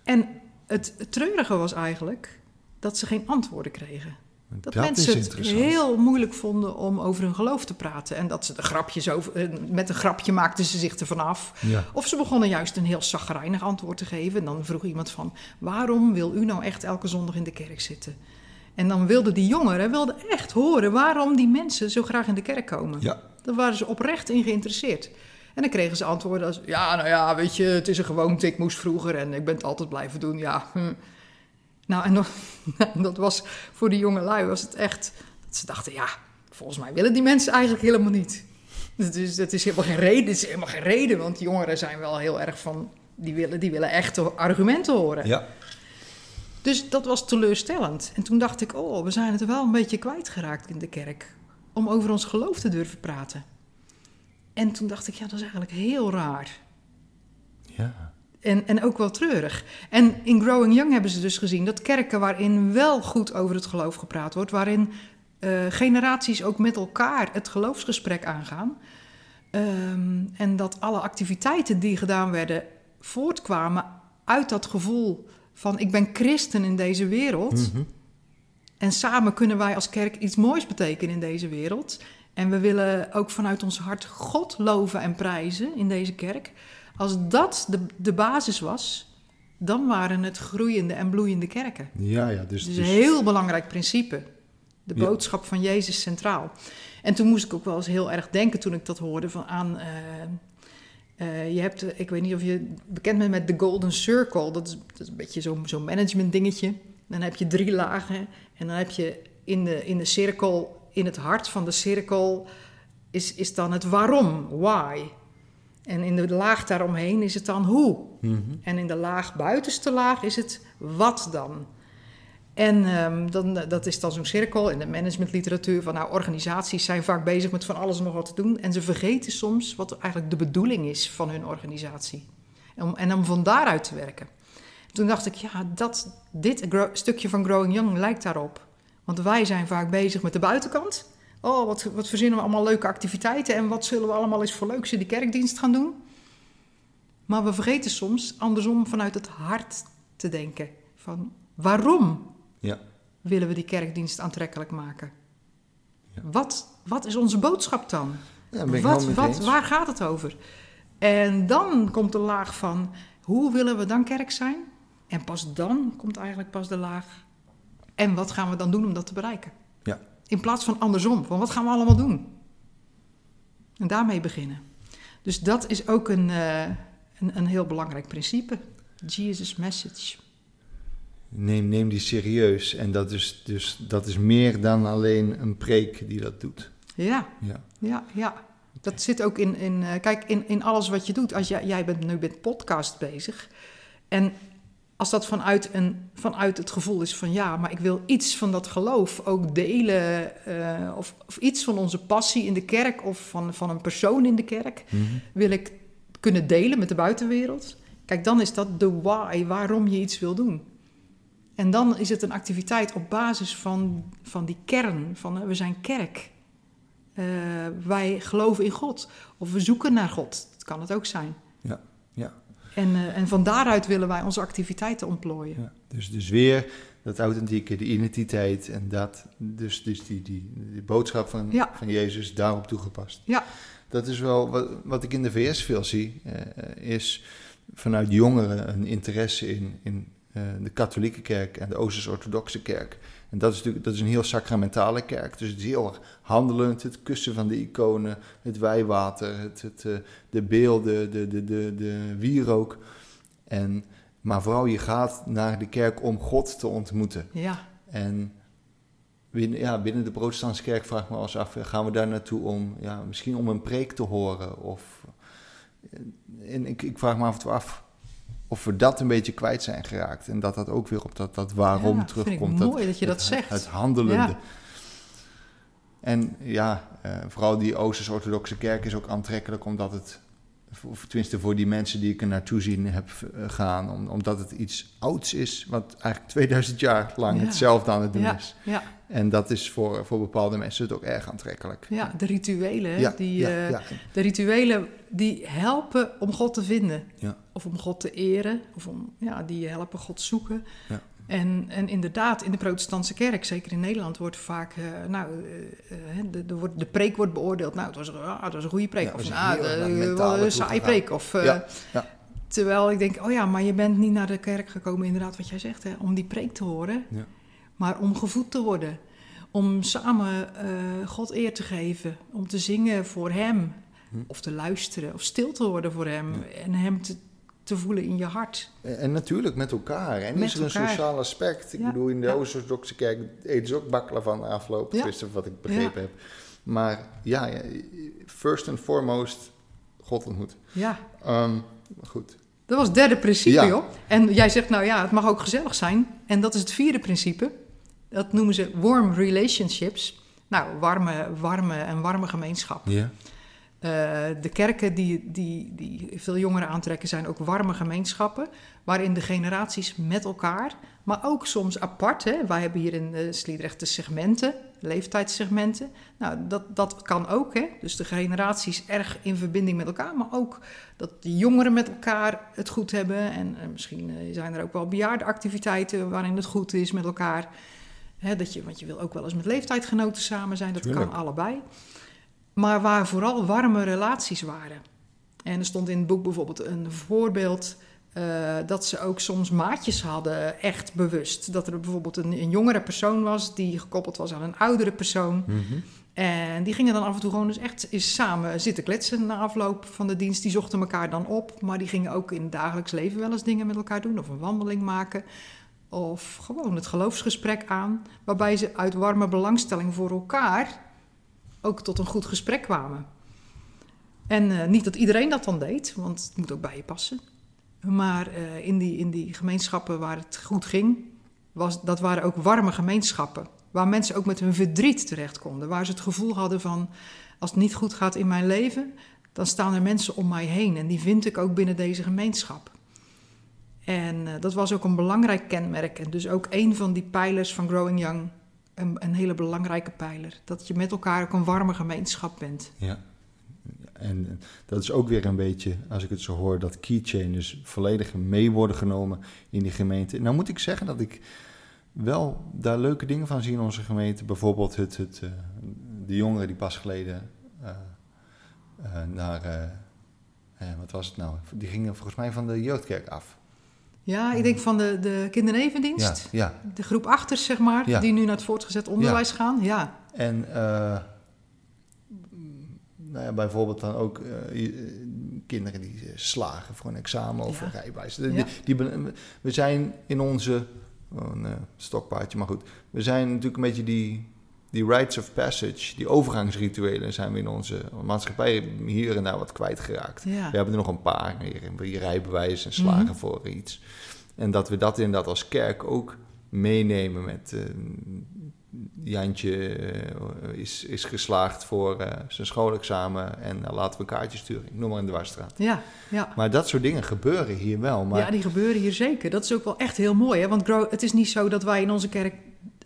En het treurige was eigenlijk dat ze geen antwoorden kregen. Dat, mensen het heel moeilijk vonden om over hun geloof te praten. En dat ze de grapjes over, eh, met een grapje maakten ze zich ervan af. Ja. Of ze begonnen juist een heel zagrijnig antwoord te geven. En dan vroeg iemand van, waarom wil u nou echt elke zondag in de kerk zitten? En dan wilden die jongeren wilden echt horen waarom die mensen zo graag in de kerk komen. Ja. Daar waren ze oprecht in geïnteresseerd. En dan kregen ze antwoorden als, ja, nou ja, weet je, het is een gewoonte, ik moest vroeger en ik ben het altijd blijven doen, ja. hm. Nou, en dat, dat was voor die jonge lui was het echt, dat ze dachten, ja, volgens mij willen die mensen eigenlijk helemaal niet. Dat is, dat is helemaal geen reden, het is helemaal geen reden, want jongeren zijn wel heel erg van, die willen, die willen echte argumenten horen. Ja. Dus dat was teleurstellend. En toen dacht ik, oh, we zijn het wel een beetje kwijtgeraakt in de kerk. Om over ons geloof te durven praten. En toen dacht ik, ja, dat is eigenlijk heel raar. Ja. En, en ook wel treurig. En in Growing Young hebben ze dus gezien dat kerken waarin wel goed over het geloof gepraat wordt, waarin eh, generaties ook met elkaar het geloofsgesprek aangaan. ehm, en dat alle activiteiten die gedaan werden voortkwamen uit dat gevoel van ik ben christen in deze wereld. Mhm. En samen kunnen wij als kerk iets moois betekenen in deze wereld. En we willen ook vanuit ons hart God loven en prijzen in deze kerk. Als dat de, de basis was, dan waren het groeiende en bloeiende kerken. Ja, ja. Dus, Dus dus een heel belangrijk principe. De Ja. boodschap van Jezus centraal. En toen moest ik ook wel eens heel erg denken toen ik dat hoorde van aan, eh, Eh, je hebt, ik weet niet of je bekend bent met de Golden Circle. Dat is, dat is een beetje zo'n zo'n management dingetje. Dan heb je drie lagen. En dan heb je in de, in de cirkel, in het hart van de cirkel, is, is dan het waarom, why. En in de laag daaromheen is het dan hoe. Mhm. En in de laag buitenste laag is het wat dan. En ehm, dan, dat is dan zo'n cirkel in de managementliteratuur van nou, organisaties zijn vaak bezig met van alles en nog wat te doen. En ze vergeten soms wat eigenlijk de bedoeling is van hun organisatie. En om, en om van daaruit te werken. Toen dacht ik, ja, dat, dit stukje van Growing Young lijkt daarop. Want wij zijn vaak bezig met de buitenkant. Oh, wat, wat verzinnen we allemaal leuke activiteiten en wat zullen we allemaal eens voor leuks in de kerkdienst gaan doen? Maar we vergeten soms andersom vanuit het hart te denken. Van waarom Ja. willen we die kerkdienst aantrekkelijk maken? Ja. Wat, wat is onze boodschap dan? Ja, ben ik wat, wat, waar gaat het over? En dan komt de laag van hoe willen we dan kerk zijn? En pas dan komt eigenlijk pas de laag. En wat gaan we dan doen om dat te bereiken? In plaats van andersom, van wat gaan we allemaal doen? En daarmee beginnen. Dus dat is ook een, eh, een, een heel belangrijk principe. Jesus' message. Neem, neem die serieus. En dat is, dus, dat is meer dan alleen een preek die dat doet. Ja, Ja. ja, ja. Dat zit ook in, in eh, kijk, in, in alles wat je doet. Als jij, jij bent nu met podcast bezig. En als dat vanuit, een, vanuit het gevoel is van ja, maar ik wil iets van dat geloof ook delen. eh, of, of iets van onze passie in de kerk of van, van een persoon in de kerk. Mhm. Wil ik kunnen delen met de buitenwereld. Kijk, dan is dat de why, waarom je iets wil doen. En dan is het een activiteit op basis van, van die kern, van eh, we zijn kerk. Eh, wij geloven in God. Of we zoeken naar God. Dat kan het ook zijn. Ja, ja. En, eh, en van daaruit willen wij onze activiteiten ontplooien. Ja, dus, dus weer dat authentieke, de identiteit en dat, dus, dus die, die, die boodschap van, Ja. van Jezus daarop toegepast. Ja. Dat is wel wat, wat ik in de VS veel zie, eh, is vanuit jongeren een interesse in, in eh, de katholieke kerk en de Oosters-orthodoxe kerk. En dat is natuurlijk dat is een heel sacramentale kerk, dus het is heel erg handelend, het kussen van de iconen, het wijwater, het, het, eh, de beelden, de, de, de, de wierook. En, maar vooral je gaat naar de kerk om God te ontmoeten. Ja, En binnen, ja, binnen de protestantse kerk vraag ik me eens af, gaan we daar naartoe om, ja, misschien om een preek te horen? Of, en ik, ik vraag me af en toe af of we dat een beetje kwijt zijn geraakt. En dat dat ook weer op dat, dat waarom Ja, vind ik terugkomt. mooi dat je dat het, zegt. Het handelende. Ja. En ja, eh, vooral die Oosters-orthodoxe kerk is ook aantrekkelijk omdat het, of tenminste voor die mensen die ik er naartoe zien heb eh, gaan, om, omdat het iets ouds is, wat eigenlijk 2000 jaar lang Ja. hetzelfde aan het doen ja, is. ja, En dat is voor, voor bepaalde mensen het ook erg aantrekkelijk. ja, de rituelen, die, eh, de rituelen die helpen om God te vinden. Of om God te eren. Of om, ja, die helpen God zoeken. En, en inderdaad, in de protestantse kerk, zeker in Nederland, wordt vaak, eh, nou, eh, eh, de, de, wordt- de preek wordt beoordeeld. Nou, het was, ah, het was een goede preek. Ja, of nou, een naartoe saaie preek. Of, Ja, ja. Terwijl ik denk, oh ja, maar je bent niet naar de kerk gekomen, inderdaad, wat jij zegt, hè, om die preek te horen. Maar om gevoed te worden. Om samen God eer te geven. Om te zingen voor Hem. Hm. Of te luisteren. Of stil te worden voor Hem. En Hem te, te voelen in je hart. En natuurlijk met elkaar. En Met is er een elkaar. sociaal aspect. Ik Ja, bedoel, in de ja. Oost-orthodoxe kerk eten ze ook baklava van afloop. Ja. Tenminste, wat ik begrepen heb. Maar ja, first and foremost, God ontmoet. Ja, Ehm, goed. dat was het derde principe, Ja. joh. En jij zegt, nou ja, het mag ook gezellig zijn. En dat is het vierde principe. Dat noemen ze warm relationships. Nou, warme, warme en warme gemeenschap. Ja. Eh, de kerken die, die, die veel jongeren aantrekken zijn ook warme gemeenschappen, waarin de generaties met elkaar, maar ook soms apart. Hè. Wij hebben hier in uh, Sliedrecht de segmenten, leeftijdssegmenten. Nou, dat, dat kan ook. Hè. Dus de generaties erg in verbinding met elkaar, maar ook dat de jongeren met elkaar het goed hebben. En eh, misschien zijn er ook wel bejaardenactiviteiten waarin het goed is met elkaar. Hè, dat je, want je wil ook wel eens met leeftijdgenoten samen zijn, dat Tuurlijk. kan allebei maar waar vooral warme relaties waren. En er stond in het boek bijvoorbeeld een voorbeeld uh, dat ze ook soms maatjes hadden, echt bewust. Dat er bijvoorbeeld een, een jongere persoon was die gekoppeld was aan een oudere persoon. Mhm. En die gingen dan af en toe gewoon dus echt eens samen zitten kletsen na afloop van de dienst. Die zochten elkaar dan op, maar die gingen ook in het dagelijks leven wel eens dingen met elkaar doen. Of een wandeling maken. Of gewoon het geloofsgesprek aan. Waarbij ze uit warme belangstelling voor elkaar ook tot een goed gesprek kwamen. En eh, niet dat iedereen dat dan deed, want het moet ook bij je passen. Maar eh, in, die, in die gemeenschappen waar het goed ging, was, dat waren ook warme gemeenschappen. Waar mensen ook met hun verdriet terecht konden. Waar ze het gevoel hadden van, als het niet goed gaat in mijn leven, dan staan er mensen om mij heen. En die vind ik ook binnen deze gemeenschap. En uh, dat was ook een belangrijk kenmerk. En dus ook een van die pijlers van Growing Young. Een, een hele belangrijke pijler. Dat je met elkaar ook een warme gemeenschap bent. Ja. En dat is ook weer een beetje, als ik het zo hoor, dat keychain dus volledig mee worden genomen in die gemeente. Nou moet ik zeggen dat ik wel daar leuke dingen van zie in onze gemeente. Bijvoorbeeld het, het, uh, de jongeren die pas geleden uh, uh, naar, wat was het nou? Die gingen volgens mij van de jeugdkerk af. Ja, ik denk van de, de kindernevendienst. Ja, ja. De groep achters, zeg maar, Ja. die nu naar het voortgezet onderwijs gaan. Ja, En eh, nou ja, bijvoorbeeld dan ook eh, eh, kinderen die eh, slagen voor een examen of een rijbewijs. Die, we zijn in onze, oh, een eh, stokpaardje, maar goed. We zijn natuurlijk een beetje die, die rites of passage, die overgangsrituelen zijn we in onze maatschappij hier en daar wat kwijtgeraakt. ja. We hebben er nog een paar, hier, rijbewijs en slagen Mhm. voor iets. En dat we dat inderdaad als kerk ook meenemen met... eh, Jantje eh, is, is geslaagd voor eh, zijn schoolexamen en laten we een kaartje sturen. Ik noem maar in de Wasstraat. ja, ja. Maar dat soort dingen gebeuren hier wel. Maar Ja, die gebeuren hier zeker. Dat is ook wel echt heel mooi. Hè? Want het is niet zo dat wij in onze kerk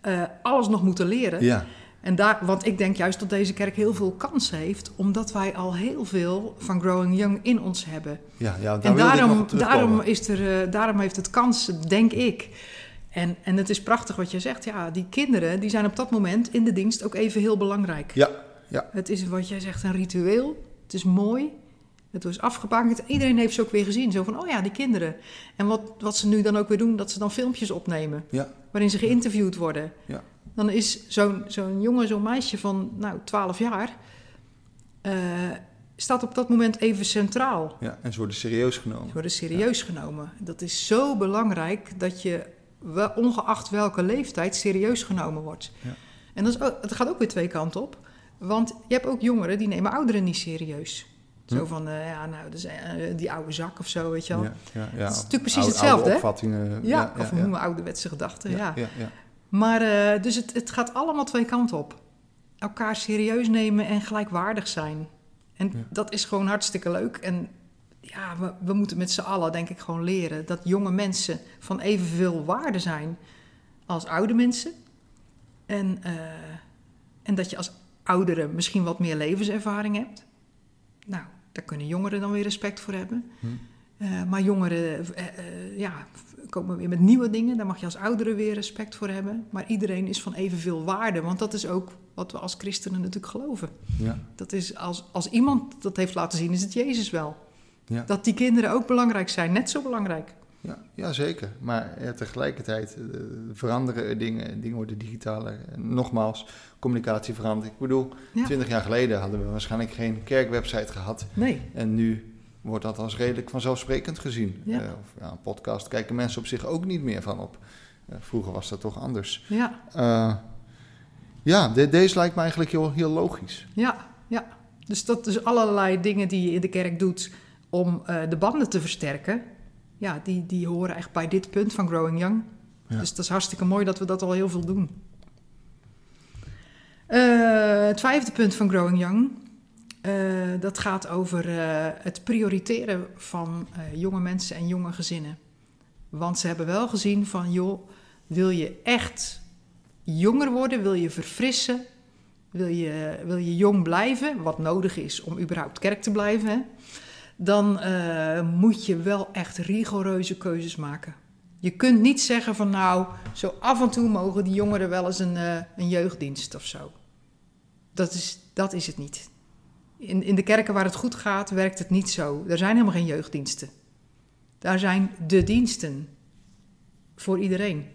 eh, alles nog moeten leren. ja, En daar, want ik denk juist dat deze kerk heel veel kansen heeft, omdat wij al heel veel van Growing Young in ons hebben. ja, ja daar en daarom, daarom, is er, eh, daarom heeft het kansen, denk ik. En, en het is prachtig wat je zegt. Ja, die kinderen die zijn op dat moment in de dienst ook even heel belangrijk. Ja, ja. Het is wat jij zegt een ritueel. Het is mooi. Het was afgebakend. Iedereen heeft ze ook weer gezien. Zo van, oh ja, die kinderen. En wat, wat ze nu dan ook weer doen, dat ze dan filmpjes opnemen. Ja. Waarin ze geïnterviewd worden. Ja. Dan is zo'n zo'n jongen, zo'n meisje van, nou, 12 jaar... eh, staat op dat moment even centraal. ja, en ze worden serieus genomen. Ze worden serieus genomen. Dat is zo belangrijk dat je, ongeacht welke leeftijd, serieus genomen wordt. Ja. En dat, is ook, het gaat ook weer twee kanten op. Want je hebt ook jongeren die nemen ouderen niet serieus. Zo Hm. van, eh, ja, nou, dus, die oude zak of zo, weet je wel. Ja, ja, is natuurlijk precies Oude- hetzelfde, oude opvattingen. Ja, of noemen ouderwetse gedachten, ja. ja, ja. Maar, eh, dus het, het gaat allemaal twee kanten op. Elkaar serieus nemen en gelijkwaardig zijn. En dat is gewoon hartstikke leuk. En ja, we, we moeten met z'n allen, denk ik, gewoon leren dat jonge mensen van evenveel waarde zijn als oude mensen. En, en dat je als oudere misschien wat meer levenservaring hebt. Nou, daar kunnen jongeren dan weer respect voor hebben. Hm. Eh, maar jongeren eh, eh, ja, komen weer met nieuwe dingen. Daar mag je als ouderen weer respect voor hebben. Maar iedereen is van evenveel waarde. Want dat is ook wat we als christenen natuurlijk geloven. ja. Dat is als, als iemand dat heeft laten zien, is het Jezus wel. Ja. Dat die kinderen ook belangrijk zijn, net zo belangrijk. Ja, ja, zeker. Maar ja, tegelijkertijd veranderen er dingen. Dingen worden digitaler. En nogmaals, communicatie verandert. Ik bedoel, Ja. twintig jaar geleden hadden we waarschijnlijk geen kerkwebsite gehad. Nee, En nu wordt dat als redelijk vanzelfsprekend gezien. Ja. Eh, of, ja, een podcast kijken mensen op zich ook niet meer van op. Eh, vroeger was dat toch anders. ja, Eh, ja, de- deze lijkt me eigenlijk heel, heel logisch. ja, ja. Dus dat is allerlei dingen die je in de kerk doet om de banden te versterken. Ja, die, die horen echt bij dit punt van Growing Young. Ja. Dus dat is hartstikke mooi dat we dat al heel veel doen. Eh, het vijfde punt van Growing Young, eh, dat gaat over eh, het prioriteren van jonge mensen en jonge gezinnen. Want ze hebben wel gezien van, joh, wil je echt jonger worden, wil je verfrissen, wil je, wil je jong blijven, wat nodig is om überhaupt kerk te blijven, dan moet je wel echt rigoureuze keuzes maken. Je kunt niet zeggen van nou, zo af en toe mogen die jongeren wel eens een, eh, een jeugddienst of zo. Dat is, dat is het niet. In, in de kerken waar het goed gaat, werkt het niet zo. Er zijn helemaal geen jeugddiensten. Daar zijn de diensten voor iedereen.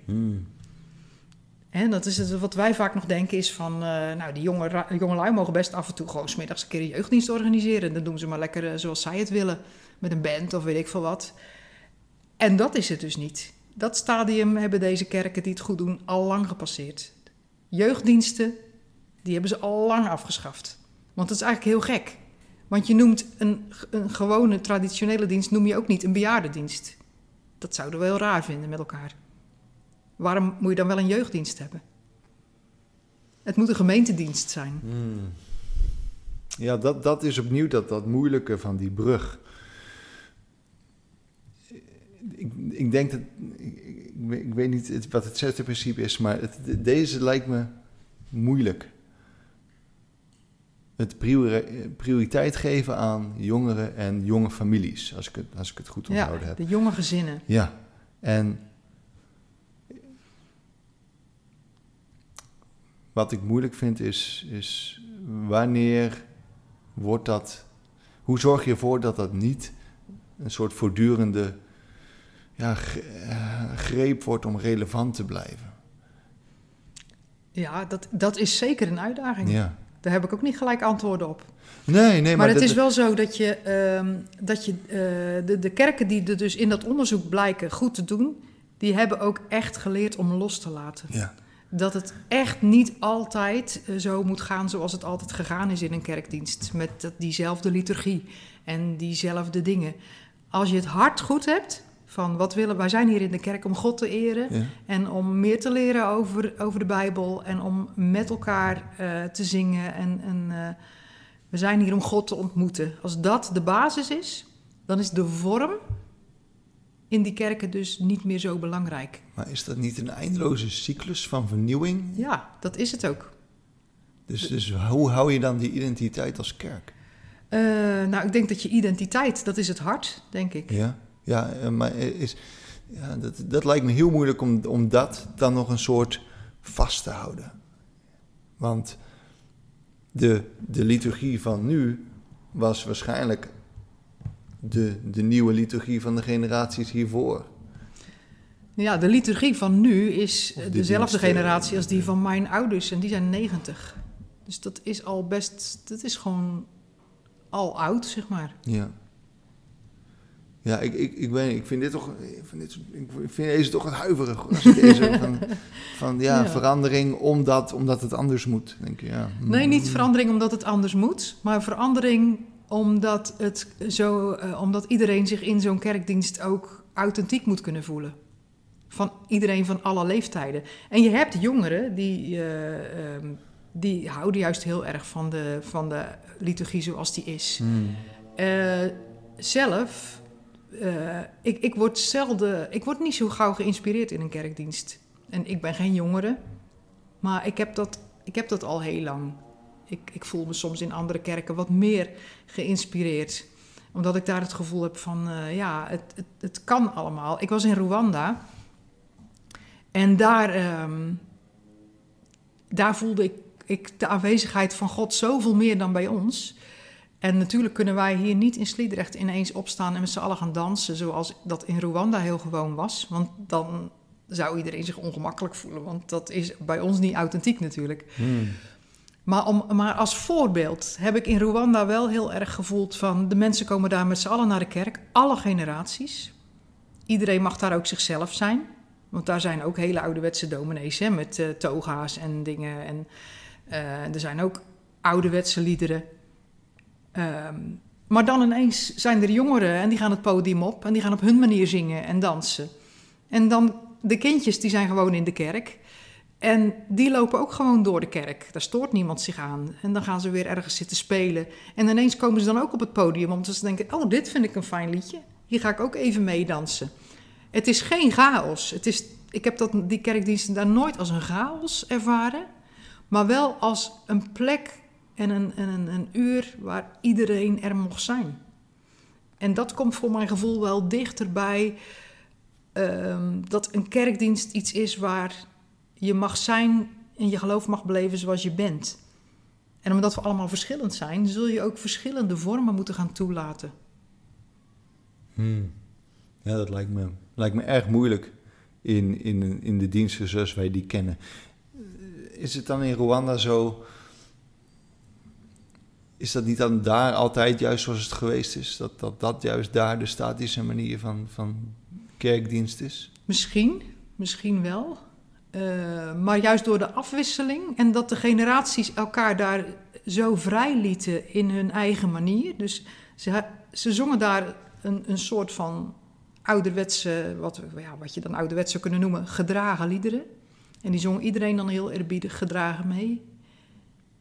En dat is het, wat wij vaak nog denken is van, eh, nou, die jonge, jongelui mogen best af en toe gewoon 's middags een keer een jeugddienst organiseren. Dan doen ze maar lekker eh, zoals zij het willen, met een band of weet ik veel wat. En dat is het dus niet. Dat stadium hebben deze kerken die het goed doen al lang gepasseerd. Jeugddiensten, die hebben ze al lang afgeschaft. Want dat is eigenlijk heel gek. Want je noemt een, een gewone traditionele dienst noem je ook niet een bejaardendienst. Dat zouden we heel raar vinden met elkaar. Waarom moet je dan wel een jeugddienst hebben? Het moet een gemeentedienst zijn. Hmm. Ja, dat, dat is opnieuw dat, dat moeilijke van die brug. Ik, ik denk dat. Ik, ik, weet- niet wat het zesde principe is, maar het, de- deze lijkt me moeilijk. Het priori- prioriteit geven aan jongeren en jonge families, als ik het, als ik het goed Ja, onthouden heb. de jonge gezinnen. Ja, en wat ik moeilijk vind is, is wanneer wordt dat, hoe zorg je ervoor dat dat niet een soort voortdurende ja, eh, greep wordt om relevant te blijven? Ja, dat, dat is zeker een uitdaging. Ja. Daar heb ik ook niet gelijk antwoorden op. Nee, nee, maar, maar het is wel zo dat je, ehm, dat je eh, de, de kerken die er dus in dat onderzoek blijken goed te doen, die hebben ook echt geleerd om los te laten. Ja, Dat het echt niet altijd eh, zo moet gaan zoals het altijd gegaan is in een kerkdienst. Met dat- diezelfde liturgie en diezelfde dingen. Als je het hart goed hebt, van wat willen wij zijn hier in de kerk om God te eren. ja, En om meer te leren over, over de Bijbel en om met elkaar eh, te zingen. En, en eh, we zijn hier om God te ontmoeten. Als dat de basis is, dan is de vorm in die kerken dus niet meer zo belangrijk. maar is dat niet een eindeloze cyclus van vernieuwing? Ja, dat is het ook. Dus, dus hoe hou je dan die identiteit als kerk? Eh, nou, ik denk dat je identiteit, dat is het hart, denk ik. Ja, ja eh, maar is, ja, dat, dat lijkt me heel moeilijk om, om dat dan nog een soort vast te houden. Want de, de liturgie van nu was waarschijnlijk de, de nieuwe liturgie van de generaties hiervoor. Ja, de liturgie van nu is de dezelfde generatie als die van mijn ouders en die zijn 90. Dus dat is al best, dat is gewoon al oud, zeg maar. Ja. Ja, ik, ik, ik, niet, ik vind dit toch, ik vind, dit, ik vind deze toch een huiverig. Als ik deze van, van ja, Ja. verandering omdat, omdat het anders moet. Denk je, ja. Nee, niet Mm. verandering omdat het anders moet, maar verandering omdat, het zo, eh, omdat iedereen zich in zo'n kerkdienst ook authentiek moet kunnen voelen. Van iedereen van alle leeftijden. En je hebt jongeren die, eh, ehm, die houden juist heel erg van de, van de liturgie zoals die is. Hmm. Eh, zelf, eh, ik, ik word zelden, ik word niet zo gauw geïnspireerd in een kerkdienst. En ik ben geen jongere, maar ik heb dat, ik heb dat al heel lang. Ik, ik voel me soms in andere kerken wat meer geïnspireerd. Omdat ik daar het gevoel heb van, eh, ja, het, het, het kan allemaal. Ik was in Rwanda en daar, ehm, daar voelde ik, ik de aanwezigheid van God zoveel meer dan bij ons. En natuurlijk kunnen wij hier niet in Sliedrecht ineens opstaan en met z'n allen gaan dansen, zoals dat in Rwanda heel gewoon was. Want dan zou iedereen zich ongemakkelijk voelen, want dat is bij ons niet authentiek natuurlijk. Hmm. Maar, om, maar als voorbeeld heb ik in Rwanda wel heel erg gevoeld van de mensen komen daar met z'n allen naar de kerk, alle generaties. Iedereen mag daar ook zichzelf zijn, want daar zijn ook hele ouderwetse dominees hè, met eh, toga's en dingen. En eh, er zijn ook ouderwetse liederen. Ehm, maar dan ineens zijn er jongeren en die gaan het podium op en die gaan op hun manier zingen en dansen. En dan de kindjes die zijn gewoon in de kerk. En die lopen ook gewoon door de kerk. Daar stoort niemand zich aan. En dan gaan ze weer ergens zitten spelen. En ineens komen ze dan ook op het podium omdat ze denken: Oh, dit vind ik een fijn liedje. Hier ga ik ook even meedansen. Het is geen chaos. Het is, ik heb dat, die kerkdiensten daar nooit als een chaos ervaren. Maar wel als een plek en een, en een, een uur waar iedereen er mocht zijn. En dat komt voor mijn gevoel wel dichterbij ehm, dat een kerkdienst iets is waar je mag zijn en je geloof mag beleven zoals je bent. En omdat we allemaal verschillend zijn, zul je ook verschillende vormen moeten gaan toelaten. Hmm. Ja, dat lijkt me, lijkt me erg moeilijk in, in, in de diensten zoals wij die kennen. is het dan in Rwanda zo... Is dat niet dan daar altijd juist zoals het geweest is? Dat dat, dat juist daar de statische manier van, van kerkdienst is? Misschien, misschien wel. Uh, maar juist door de afwisseling en dat de generaties elkaar daar zo vrij lieten in hun eigen manier. Dus ze, ze zongen daar een, een soort van ouderwetse, wat, ja, wat je dan ouderwets zou kunnen noemen, gedragen liederen. En die zong iedereen dan heel eerbiedig gedragen mee.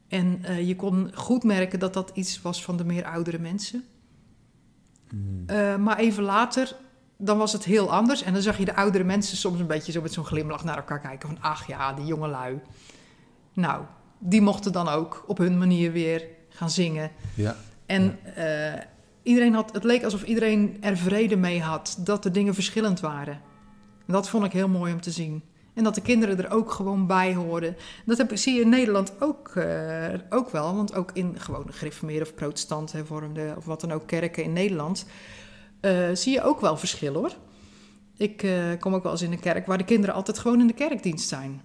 En uh, je kon goed merken dat dat iets was van de meer oudere mensen. Mm. Uh, maar even later, dan was het heel anders. En dan zag je de oudere mensen soms een beetje zo met zo'n glimlach naar elkaar kijken. Van, ach ja, die jonge lui. Nou, die mochten dan ook op hun manier weer gaan zingen. Ja. En ja. Uh, iedereen had, het leek alsof iedereen er vrede mee had dat de dingen verschillend waren. En dat vond ik heel mooi om te zien. En dat de kinderen er ook gewoon bij hoorden. Dat zie je in Nederland ook, uh, ook wel. Want ook in gewoon gereformeerde of protestant hervormde of wat dan ook kerken in Nederland... Uh, zie je ook wel verschil hoor. Ik uh, kom ook wel eens in een kerk waar de kinderen altijd gewoon in de kerkdienst zijn.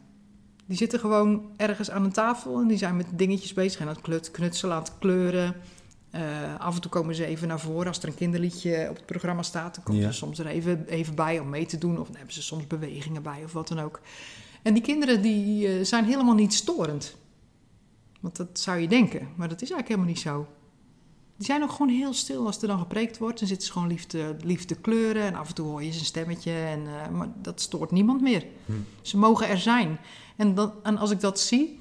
Die zitten gewoon ergens aan een tafel en die zijn met dingetjes bezig. En aan het knutselen, aan het kleuren. Uh, af en toe komen ze even naar voren. Als er een kinderliedje op het programma staat, dan komen ja. ze soms er even, even bij om mee te doen. Of dan hebben ze soms bewegingen bij of wat dan ook. En die kinderen die, uh, zijn helemaal niet storend. Want dat zou je denken, maar dat is eigenlijk helemaal niet zo. Die zijn ook gewoon heel stil als er dan gepreekt wordt. Dan zitten ze gewoon lief te, lief te kleuren. En af en toe hoor je zijn stemmetje. En, uh, maar dat stoort niemand meer. Hm. Ze mogen er zijn. En, dat, en als ik dat zie...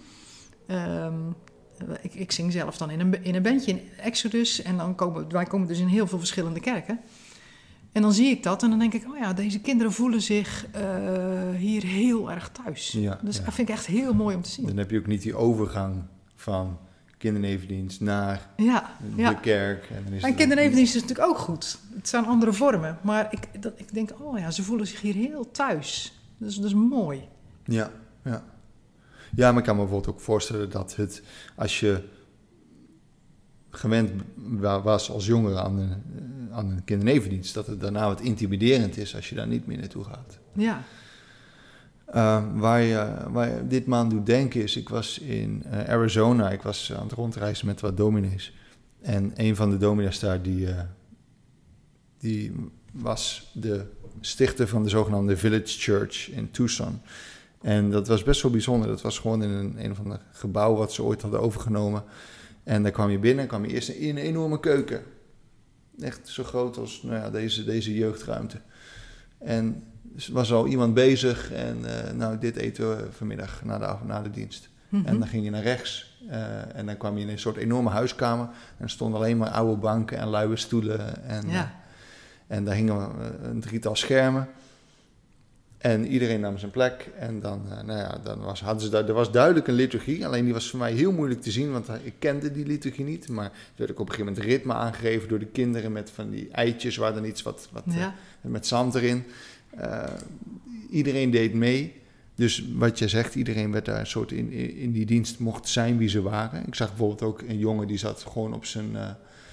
Um, ik, ik, zing zelf dan in een, in een bandje in Exodus. En dan komen wij komen dus in heel veel verschillende kerken. En dan zie ik dat en dan denk ik, oh ja, deze kinderen voelen zich uh, hier heel erg thuis. Ja, dus ja. dat vind ik echt heel mooi om te zien. Dan heb je ook niet die overgang van kindernevendienst naar ja, de kerk. En, dan is en kindernevendienst is natuurlijk ook goed. Het zijn andere vormen. Maar ik, dat, ik denk, oh ja, ze voelen zich hier heel thuis. Dus dat is mooi. Ja, ja. Ja, maar ik kan me bijvoorbeeld ook voorstellen dat het, als je gewend was als jongere aan een, aan een kindernevendienst, dat het daarna wat intimiderend is als je daar niet meer naartoe gaat. Ja. Uh, waar, je, waar je dit maand doet denken is, ik was in uh, Arizona, ik was aan het rondreizen met wat dominees. En een van de dominees daar, die, uh, die was de stichter van de zogenaamde Village Church in Tucson. En dat was best wel bijzonder. Dat was gewoon in een, een of ander gebouw wat ze ooit hadden overgenomen. En daar kwam je binnen, kwam je eerst in een enorme keuken. Echt zo groot als nou ja, deze, deze jeugdruimte. En er was al iemand bezig en uh, nou, dit eten we vanmiddag na de, na de dienst. Mm-hmm. En dan ging je naar rechts uh, en dan kwam je in een soort enorme huiskamer. En er stonden alleen maar oude banken en luie stoelen. En, ja. uh, en daar hingen een drietal schermen. En iedereen nam zijn plek. En dan, uh, nou ja, dan was, hadden ze daar, er was duidelijk een liturgie. Alleen die was voor mij heel moeilijk te zien, want ik kende die liturgie niet. Maar er werd ook op een gegeven moment ritme aangegeven door de kinderen met van die eitjes waar dan iets wat, wat ja. uh, met zand erin. Uh, iedereen deed mee. Dus wat je zegt, iedereen werd daar een soort in, in die dienst mocht zijn wie ze waren. Ik zag bijvoorbeeld ook een jongen die zat gewoon op zijn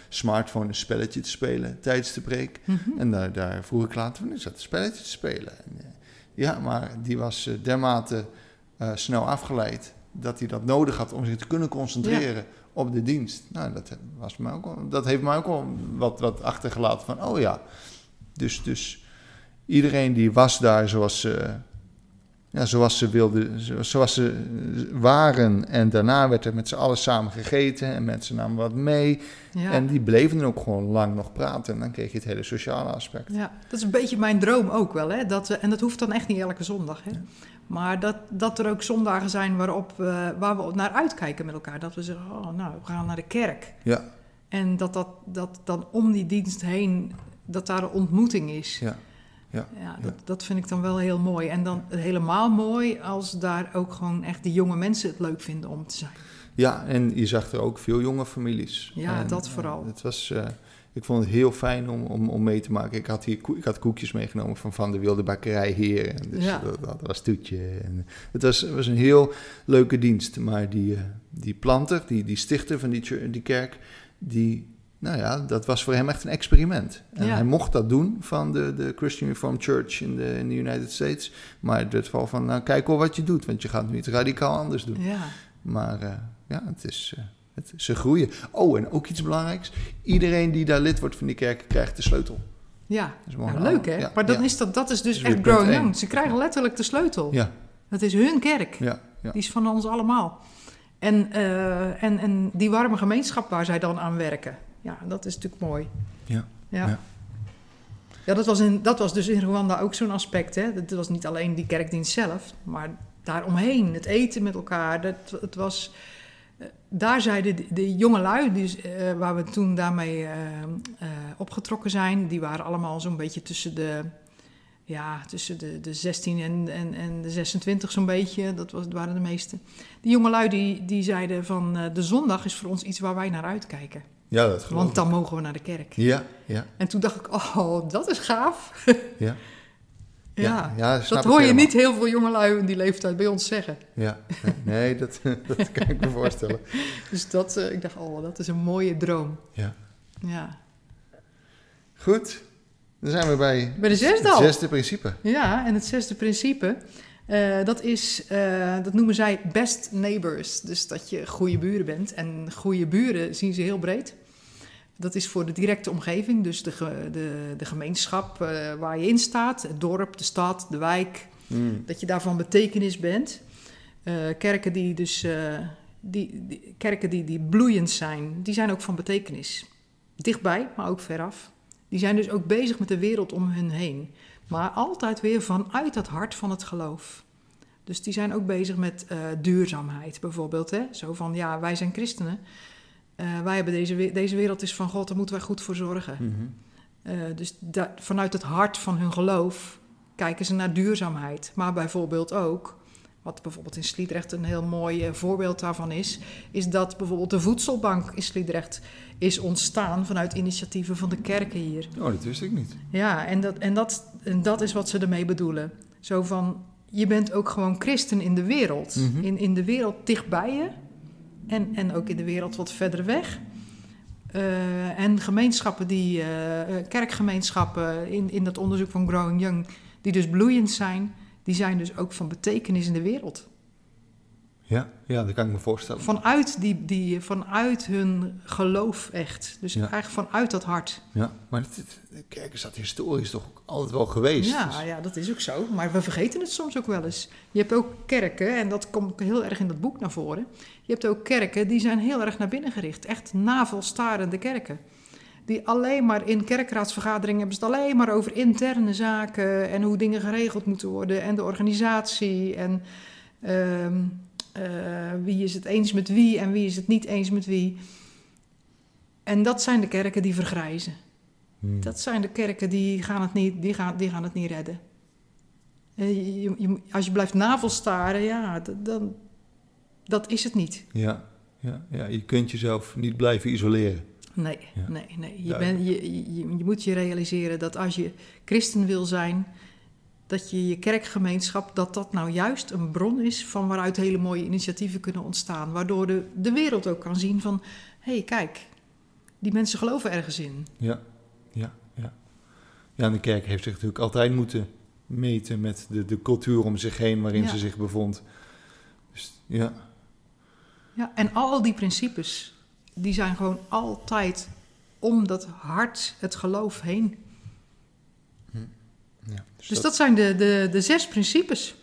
smartphone een spelletje te spelen tijdens de preek. Mm-hmm. En daar, daar vroeg ik later van, is dat een spelletje te spelen? En, ja, maar die was uh, dermate uh, snel afgeleid dat hij dat nodig had om zich te kunnen concentreren ja. op de dienst. Nou, dat, was mij ook dat heeft mij ook wel wat, wat achtergelaten van, oh ja. Dus, dus iedereen die was daar zoals, uh, ja, zoals ze wilden, zoals ze waren. En daarna werd er met z'n allen samen gegeten en mensen namen wat mee. Ja. En die bleven ook gewoon lang nog praten. En dan kreeg je het hele sociale aspect. Ja, dat is een beetje mijn droom ook wel. Hè? Dat we, en dat hoeft dan echt niet elke zondag. Hè? Ja. Maar dat, dat er ook zondagen zijn waarop we, waar we naar uitkijken met elkaar. Dat we zeggen, oh, nou, we gaan naar de kerk. Ja. En dat, dat, dat dan om die dienst heen, dat daar een ontmoeting is. Ja. Ja, ja, dat, dat, vind ik dan wel heel mooi. En dan helemaal mooi als daar ook gewoon echt die jonge mensen het leuk vinden om te zijn. Ja, en je zag er ook veel jonge families. Ja, en, dat vooral. Uh, het was, uh, ik vond het heel fijn om, om, om mee te maken. Ik had hier ik had koekjes meegenomen van Van de Wilde Bakkerij hier. En dus ja. dat, dat, was toetje. En het was, was een heel leuke dienst. Maar die, uh, die planter, die, die stichter van die, die kerk, die nou ja, dat was voor hem echt een experiment. En Ja. hij mocht dat doen van de, de Christian Reformed Church in de, in de United States. Maar het geval van, nou, kijk wel wat je doet, want je gaat nu iets radicaal anders doen. Ja. Maar eh, ja, het is, eh, het, ze groeien. Oh, en ook iets belangrijks. Iedereen die daar lid wordt van die kerk, krijgt de sleutel. Ja, Dat nou, leuk hè? Ja, maar dan is dat, dat is dus is echt growing young. Ze krijgen letterlijk de sleutel. Ja, Het is hun kerk. ja, ja. Die is van ons allemaal. En, eh, en, en die warme gemeenschap waar zij dan aan werken. Ja, dat is natuurlijk mooi. Ja, Ja, ja. ja. dat, was in, dat was dus in Rwanda ook zo'n aspect. Hè? Dat was niet alleen die kerkdienst zelf, maar daaromheen. Het eten met elkaar. Dat, het was, eh, daar zeiden de, de jonge lui, dus, eh, waar we toen daarmee eh, opgetrokken zijn... die waren allemaal zo'n beetje tussen de... Ja, tussen de, de 16 en, en, en de 26 zo'n beetje. Dat was, waren de meeste. Die jongelui die, die zeiden van... de zondag is voor ons iets waar wij naar uitkijken. Ja dat geloof Want ik. dan mogen we naar de kerk. Ja, ja, En toen dacht ik, oh, dat is gaaf. ja. Ja, ja dat hoor je helemaal. niet heel veel jongelui in die leeftijd bij ons zeggen. Ja, nee, dat, dat kan ik me voorstellen. Dus dat, eh, ik dacht, oh, dat is een mooie droom. Ja. Ja, Goed, dan zijn we bij, Bij de zesde het zesde principe. ja en het zesde principe, eh, dat is, eh, dat noemen zij best neighbors. Dus dat je goede buren bent. En goede buren zien ze heel breed. Dat is voor de directe omgeving, dus de, ge- de, de gemeenschap eh, waar je in staat, het dorp, de stad, de wijk, Mm. dat je daarvan betekenis bent. Kerken die dus die, die- kerken die, die bloeiend zijn, die zijn ook van betekenis. Dichtbij, maar ook veraf. Die zijn dus ook bezig met de wereld om hun heen. Maar altijd weer vanuit het hart van het geloof. Dus die zijn ook bezig met eh, duurzaamheid bijvoorbeeld. Hè? Zo van, ja, wij zijn christenen. Eh, wij hebben deze, deze wereld is van God, daar moeten wij goed voor zorgen. Mhm. Eh, dus vanuit het hart van hun geloof kijken ze naar duurzaamheid. Maar bijvoorbeeld ook, wat bijvoorbeeld in Sliedrecht een heel mooi eh, voorbeeld daarvan is, is dat bijvoorbeeld de voedselbank in Sliedrecht is ontstaan vanuit initiatieven van de kerken hier. Oh, dat wist ik niet. Ja, en dat, en, dat, en dat is wat ze ermee bedoelen. Zo van, je bent ook gewoon christen in de wereld. Mhm. in, in de wereld dichtbij je en, en ook in de wereld wat verder weg. Eh, en gemeenschappen die, eh, kerkgemeenschappen in, in dat onderzoek van Growing Young, die dus bloeiend zijn, die zijn dus ook van betekenis in de wereld. Ja, ja, dat kan ik me voorstellen. Vanuit, die, die, vanuit hun geloof echt. Dus Ja. eigenlijk vanuit dat hart. Ja, maar het, het- de kerk is dat historisch toch ook altijd wel geweest. Ja, Dus- ja, dat is ook zo. Maar we vergeten het soms ook wel eens. Je hebt ook kerken, en dat komt heel erg in dat boek naar voren. Je hebt ook kerken die zijn heel erg naar binnen gericht. Echt navelstarende kerken. Die alleen maar in kerkraadsvergaderingen hebben ze het alleen maar over interne zaken en hoe dingen geregeld moeten worden en de organisatie en ehm, eh, wie is het eens met wie en wie is het niet eens met wie. En dat zijn de kerken die vergrijzen. Hmm. Dat zijn de kerken die gaan het niet, die gaan, die gaan het niet redden. Eh, je- je- je- als je blijft navelstaren, ja, dan, dat is het niet. Ja, ja, ja, je kunt jezelf niet blijven isoleren. Nee, Ja. nee, nee. Je, ben, je, je, je moet je realiseren dat als je christen wil zijn, dat je je kerkgemeenschap, dat dat nou juist een bron is van waaruit hele mooie initiatieven kunnen ontstaan. Waardoor de, de wereld ook kan zien van, hé, hey, kijk, die mensen geloven ergens in. Ja, ja, ja. Ja, en de kerk heeft zich natuurlijk altijd moeten meten met de, de cultuur om zich heen waarin Ja. ze zich bevond. Dus ja, Ja, en al die principes, die zijn gewoon altijd om dat hart, het geloof heen. ja. Dus dat zijn de, de, de zes principes.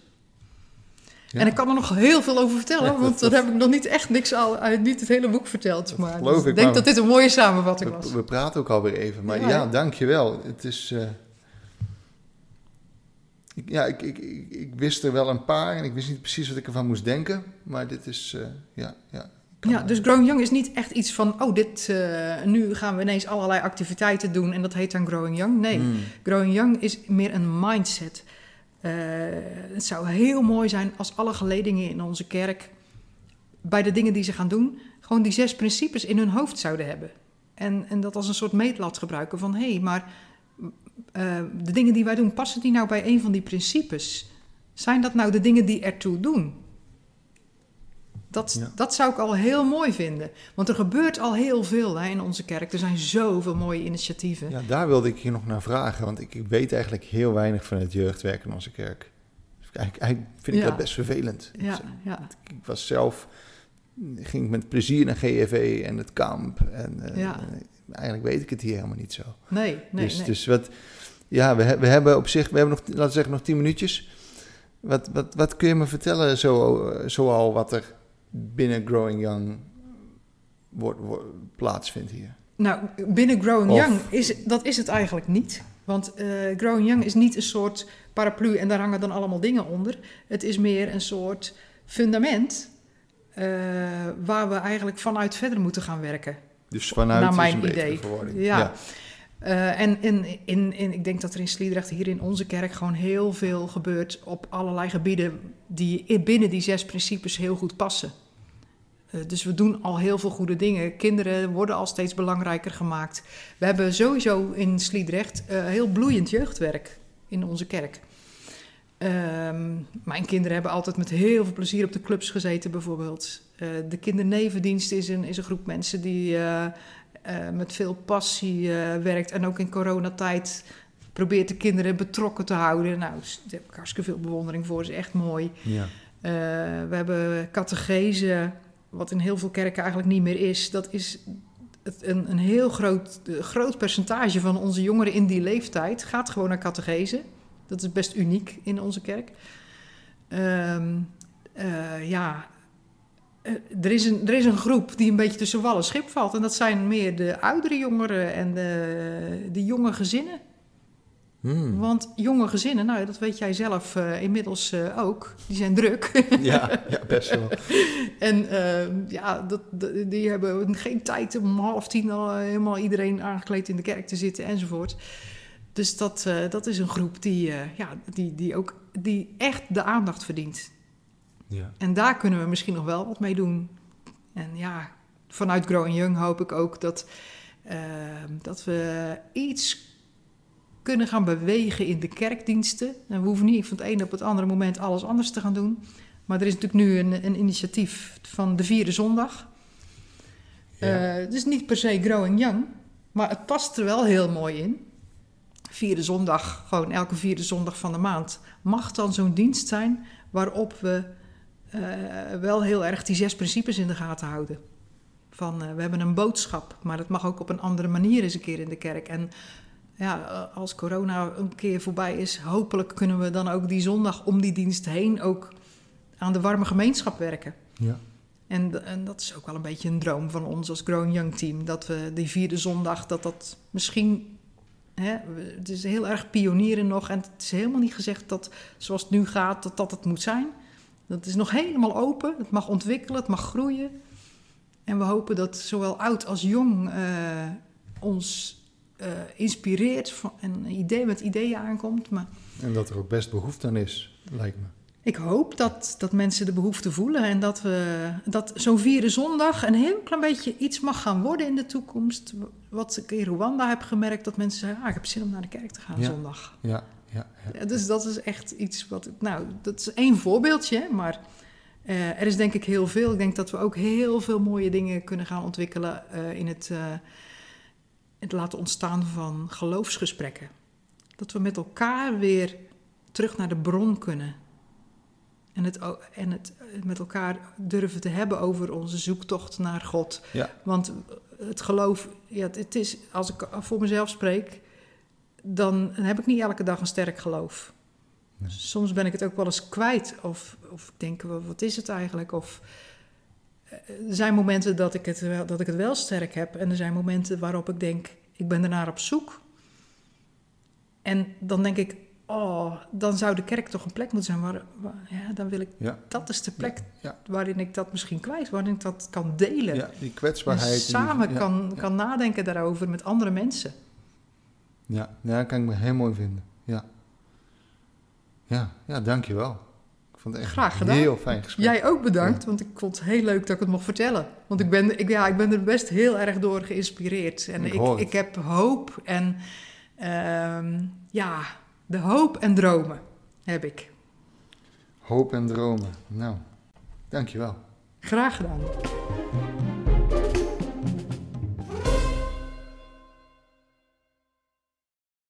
Ja. En ik kan er nog heel veel over vertellen, Ja, want dat- dan heb ik nog niet echt niks al, uit niet het hele boek verteld. Maar dus ik, denk maar- dat dit een mooie samenvatting was. We, praten ook alweer even, maar Ja, ja, dankjewel. Het is... eh, ik, ja, ik, ik, ik, ik wist er wel een paar en ik wist niet precies wat ik ervan moest denken. Maar dit is, eh, ja, ja. Ja, dus Growing Young is niet echt iets van, oh, dit, eh, nu gaan we ineens allerlei activiteiten doen en dat heet dan Growing Young. Nee, Hmm. Growing Young is meer een mindset. Eh, het zou heel mooi zijn als alle geledingen in onze kerk bij de dingen die ze gaan doen, gewoon die zes principes in hun hoofd zouden hebben. En, en dat als een soort meetlat gebruiken van hé, hey, maar eh, de dingen die wij doen, passen die nou bij een van die principes? Zijn dat nou de dingen die ertoe doen? Dat, Ja. dat zou ik al heel mooi vinden. Want er gebeurt al heel veel hè, in onze kerk. Er zijn zoveel mooie initiatieven. Ja, daar wilde ik je nog naar vragen, want ik, ik weet eigenlijk heel weinig van het jeugdwerk in onze kerk. Dus eigenlijk, eigenlijk vind ik Ja. dat best vervelend. Ja, ja. Ik was zelf, ging met plezier naar GFV en het kamp. En eh, Ja. eigenlijk weet ik het hier helemaal niet zo. Nee, nee, dus, nee. dus wat, ja, we, we hebben op zich, we hebben nog, laten we zeggen, nog tien minuutjes. Wat, wat, wat kun je me vertellen, zo, eh, zoal wat er binnen Growing Young wordt, wordt, plaatsvindt hier? Nou, binnen Growing Of- Young is dat is het eigenlijk niet. Want eh, Growing Young is niet een soort paraplu en daar hangen dan allemaal dingen onder. Het is meer een soort fundament eh, waar we eigenlijk vanuit verder moeten gaan werken. Dus vanuit Naar is mijn een betere idee. verwoording. Ja. Eh, en in, in, in, ik denk dat er in Sliedrecht, hier in onze kerk, gewoon heel veel gebeurt op allerlei gebieden die binnen die zes principes heel goed passen. Eh, dus we doen al heel veel goede dingen. Kinderen worden al steeds belangrijker gemaakt. We hebben sowieso in Sliedrecht eh, heel bloeiend jeugdwerk in onze kerk. Ehm, mijn kinderen hebben altijd met heel veel plezier op de clubs gezeten, bijvoorbeeld. Eh, de kindernevendienst is een, is een groep mensen die met veel passie werkt. En ook in coronatijd probeert de kinderen betrokken te houden. Nou, daar heb ik hartstikke veel bewondering voor. is echt mooi. Ja. We hebben catechese, wat in heel veel kerken eigenlijk niet meer is. Dat is het, een, een heel groot, groot percentage van onze jongeren in die leeftijd gaat gewoon naar catechese. Dat is best uniek in onze kerk. Ehm, eh, ja, eh, er, is een, er is een groep die een beetje tussen wal en schip valt. En dat zijn meer de oudere jongeren en de, de jonge gezinnen. Hmm. Want jonge gezinnen, nou dat weet jij zelf eh, inmiddels eh, ook, die zijn druk. Ja, ja, best wel. en eh, ja, dat, die hebben geen tijd om half tien al eh, helemaal iedereen aangekleed in de kerk te zitten enzovoort. Dus dat, dat is een groep die, ja, die, die ook die echt de aandacht verdient. Ja. En daar kunnen we misschien nog wel wat mee doen. En ja, vanuit Growing Young hoop ik ook dat, eh, dat we iets kunnen gaan bewegen in de kerkdiensten. En we hoeven niet van het ene op het andere moment alles anders te gaan doen. Maar er is natuurlijk nu een, een initiatief van de vierde zondag. Ja. Het is niet per se Growing Young, maar het past er wel heel mooi in. Vierde zondag, gewoon elke vierde zondag van de maand, mag dan zo'n dienst zijn waarop we eh, wel heel erg die zes principes in de gaten houden. Van eh, we hebben een boodschap, maar dat mag ook op een andere manier eens een keer in de kerk. En ja, als corona een keer voorbij is, hopelijk kunnen we dan ook die zondag om die dienst heen ook aan de warme gemeenschap werken. Ja. En, en dat is ook wel een beetje een droom van ons als Growing Young team. Dat we die vierde zondag, dat dat misschien... Hè, het is heel erg pionieren nog. En het is helemaal niet gezegd dat zoals het nu gaat, dat dat het moet zijn. Dat is nog helemaal open. Het mag ontwikkelen, het mag groeien. En we hopen dat zowel oud als jong eh, ons eh, inspireert van, en een idee met ideeën aankomt. Maar En dat er ook best behoefte aan is, lijkt me. ik hoop dat, dat mensen de behoefte voelen en dat, we, dat zo'n vierde zondag een heel klein beetje iets mag gaan worden in de toekomst. Wat ik in Rwanda heb gemerkt, dat mensen zeggen, ah, ik heb zin om naar de kerk te gaan Ja. zondag. Ja, ja, ja. Ja, dus dat is echt iets wat, ik- nou, dat is één voorbeeldje, maar eh, er is denk ik heel veel. Ik denk dat we ook heel veel mooie dingen kunnen gaan ontwikkelen eh, in het, het laten ontstaan van geloofsgesprekken. Dat we met elkaar weer terug naar de bron kunnen. En het, en het eh, met elkaar durven te hebben over onze zoektocht naar God. Ja. Want het geloof, ja, het- is, als ik voor mezelf spreek, dan heb ik niet elke dag een sterk geloof. Nee. Soms ben ik het ook wel eens kwijt. Of, of ik denk, wa- wat is het eigenlijk? Of, eh, er zijn momenten dat ik, het wel, dat ik het wel sterk heb. En er zijn momenten waarop ik denk, ik ben ernaar op zoek. En dan denk ik, oh, dan zou de kerk toch een plek moeten zijn waar, waar- ja, dan wil ik, Ja. dat is de plek Ja. waarin ik dat misschien kwijt, waarin ik dat kan delen. ja, die kwetsbaarheid. en samen kan, kan nadenken daarover met andere mensen. Ja, ja, kan ik me heel mooi vinden. Ja, ja, ja dankjewel. Ik vond het echt Graag gedaan. heel fijn gesprek. Jij ook bedankt, want ik vond het heel leuk dat ik het mocht vertellen. Want ik ben, ik, ja, ik ben er best heel erg door geïnspireerd. En Ik ik, heb hoop en ehm, ja, de hoop en dromen heb ik. Hoop en dromen. Nou, dankjewel. Graag gedaan.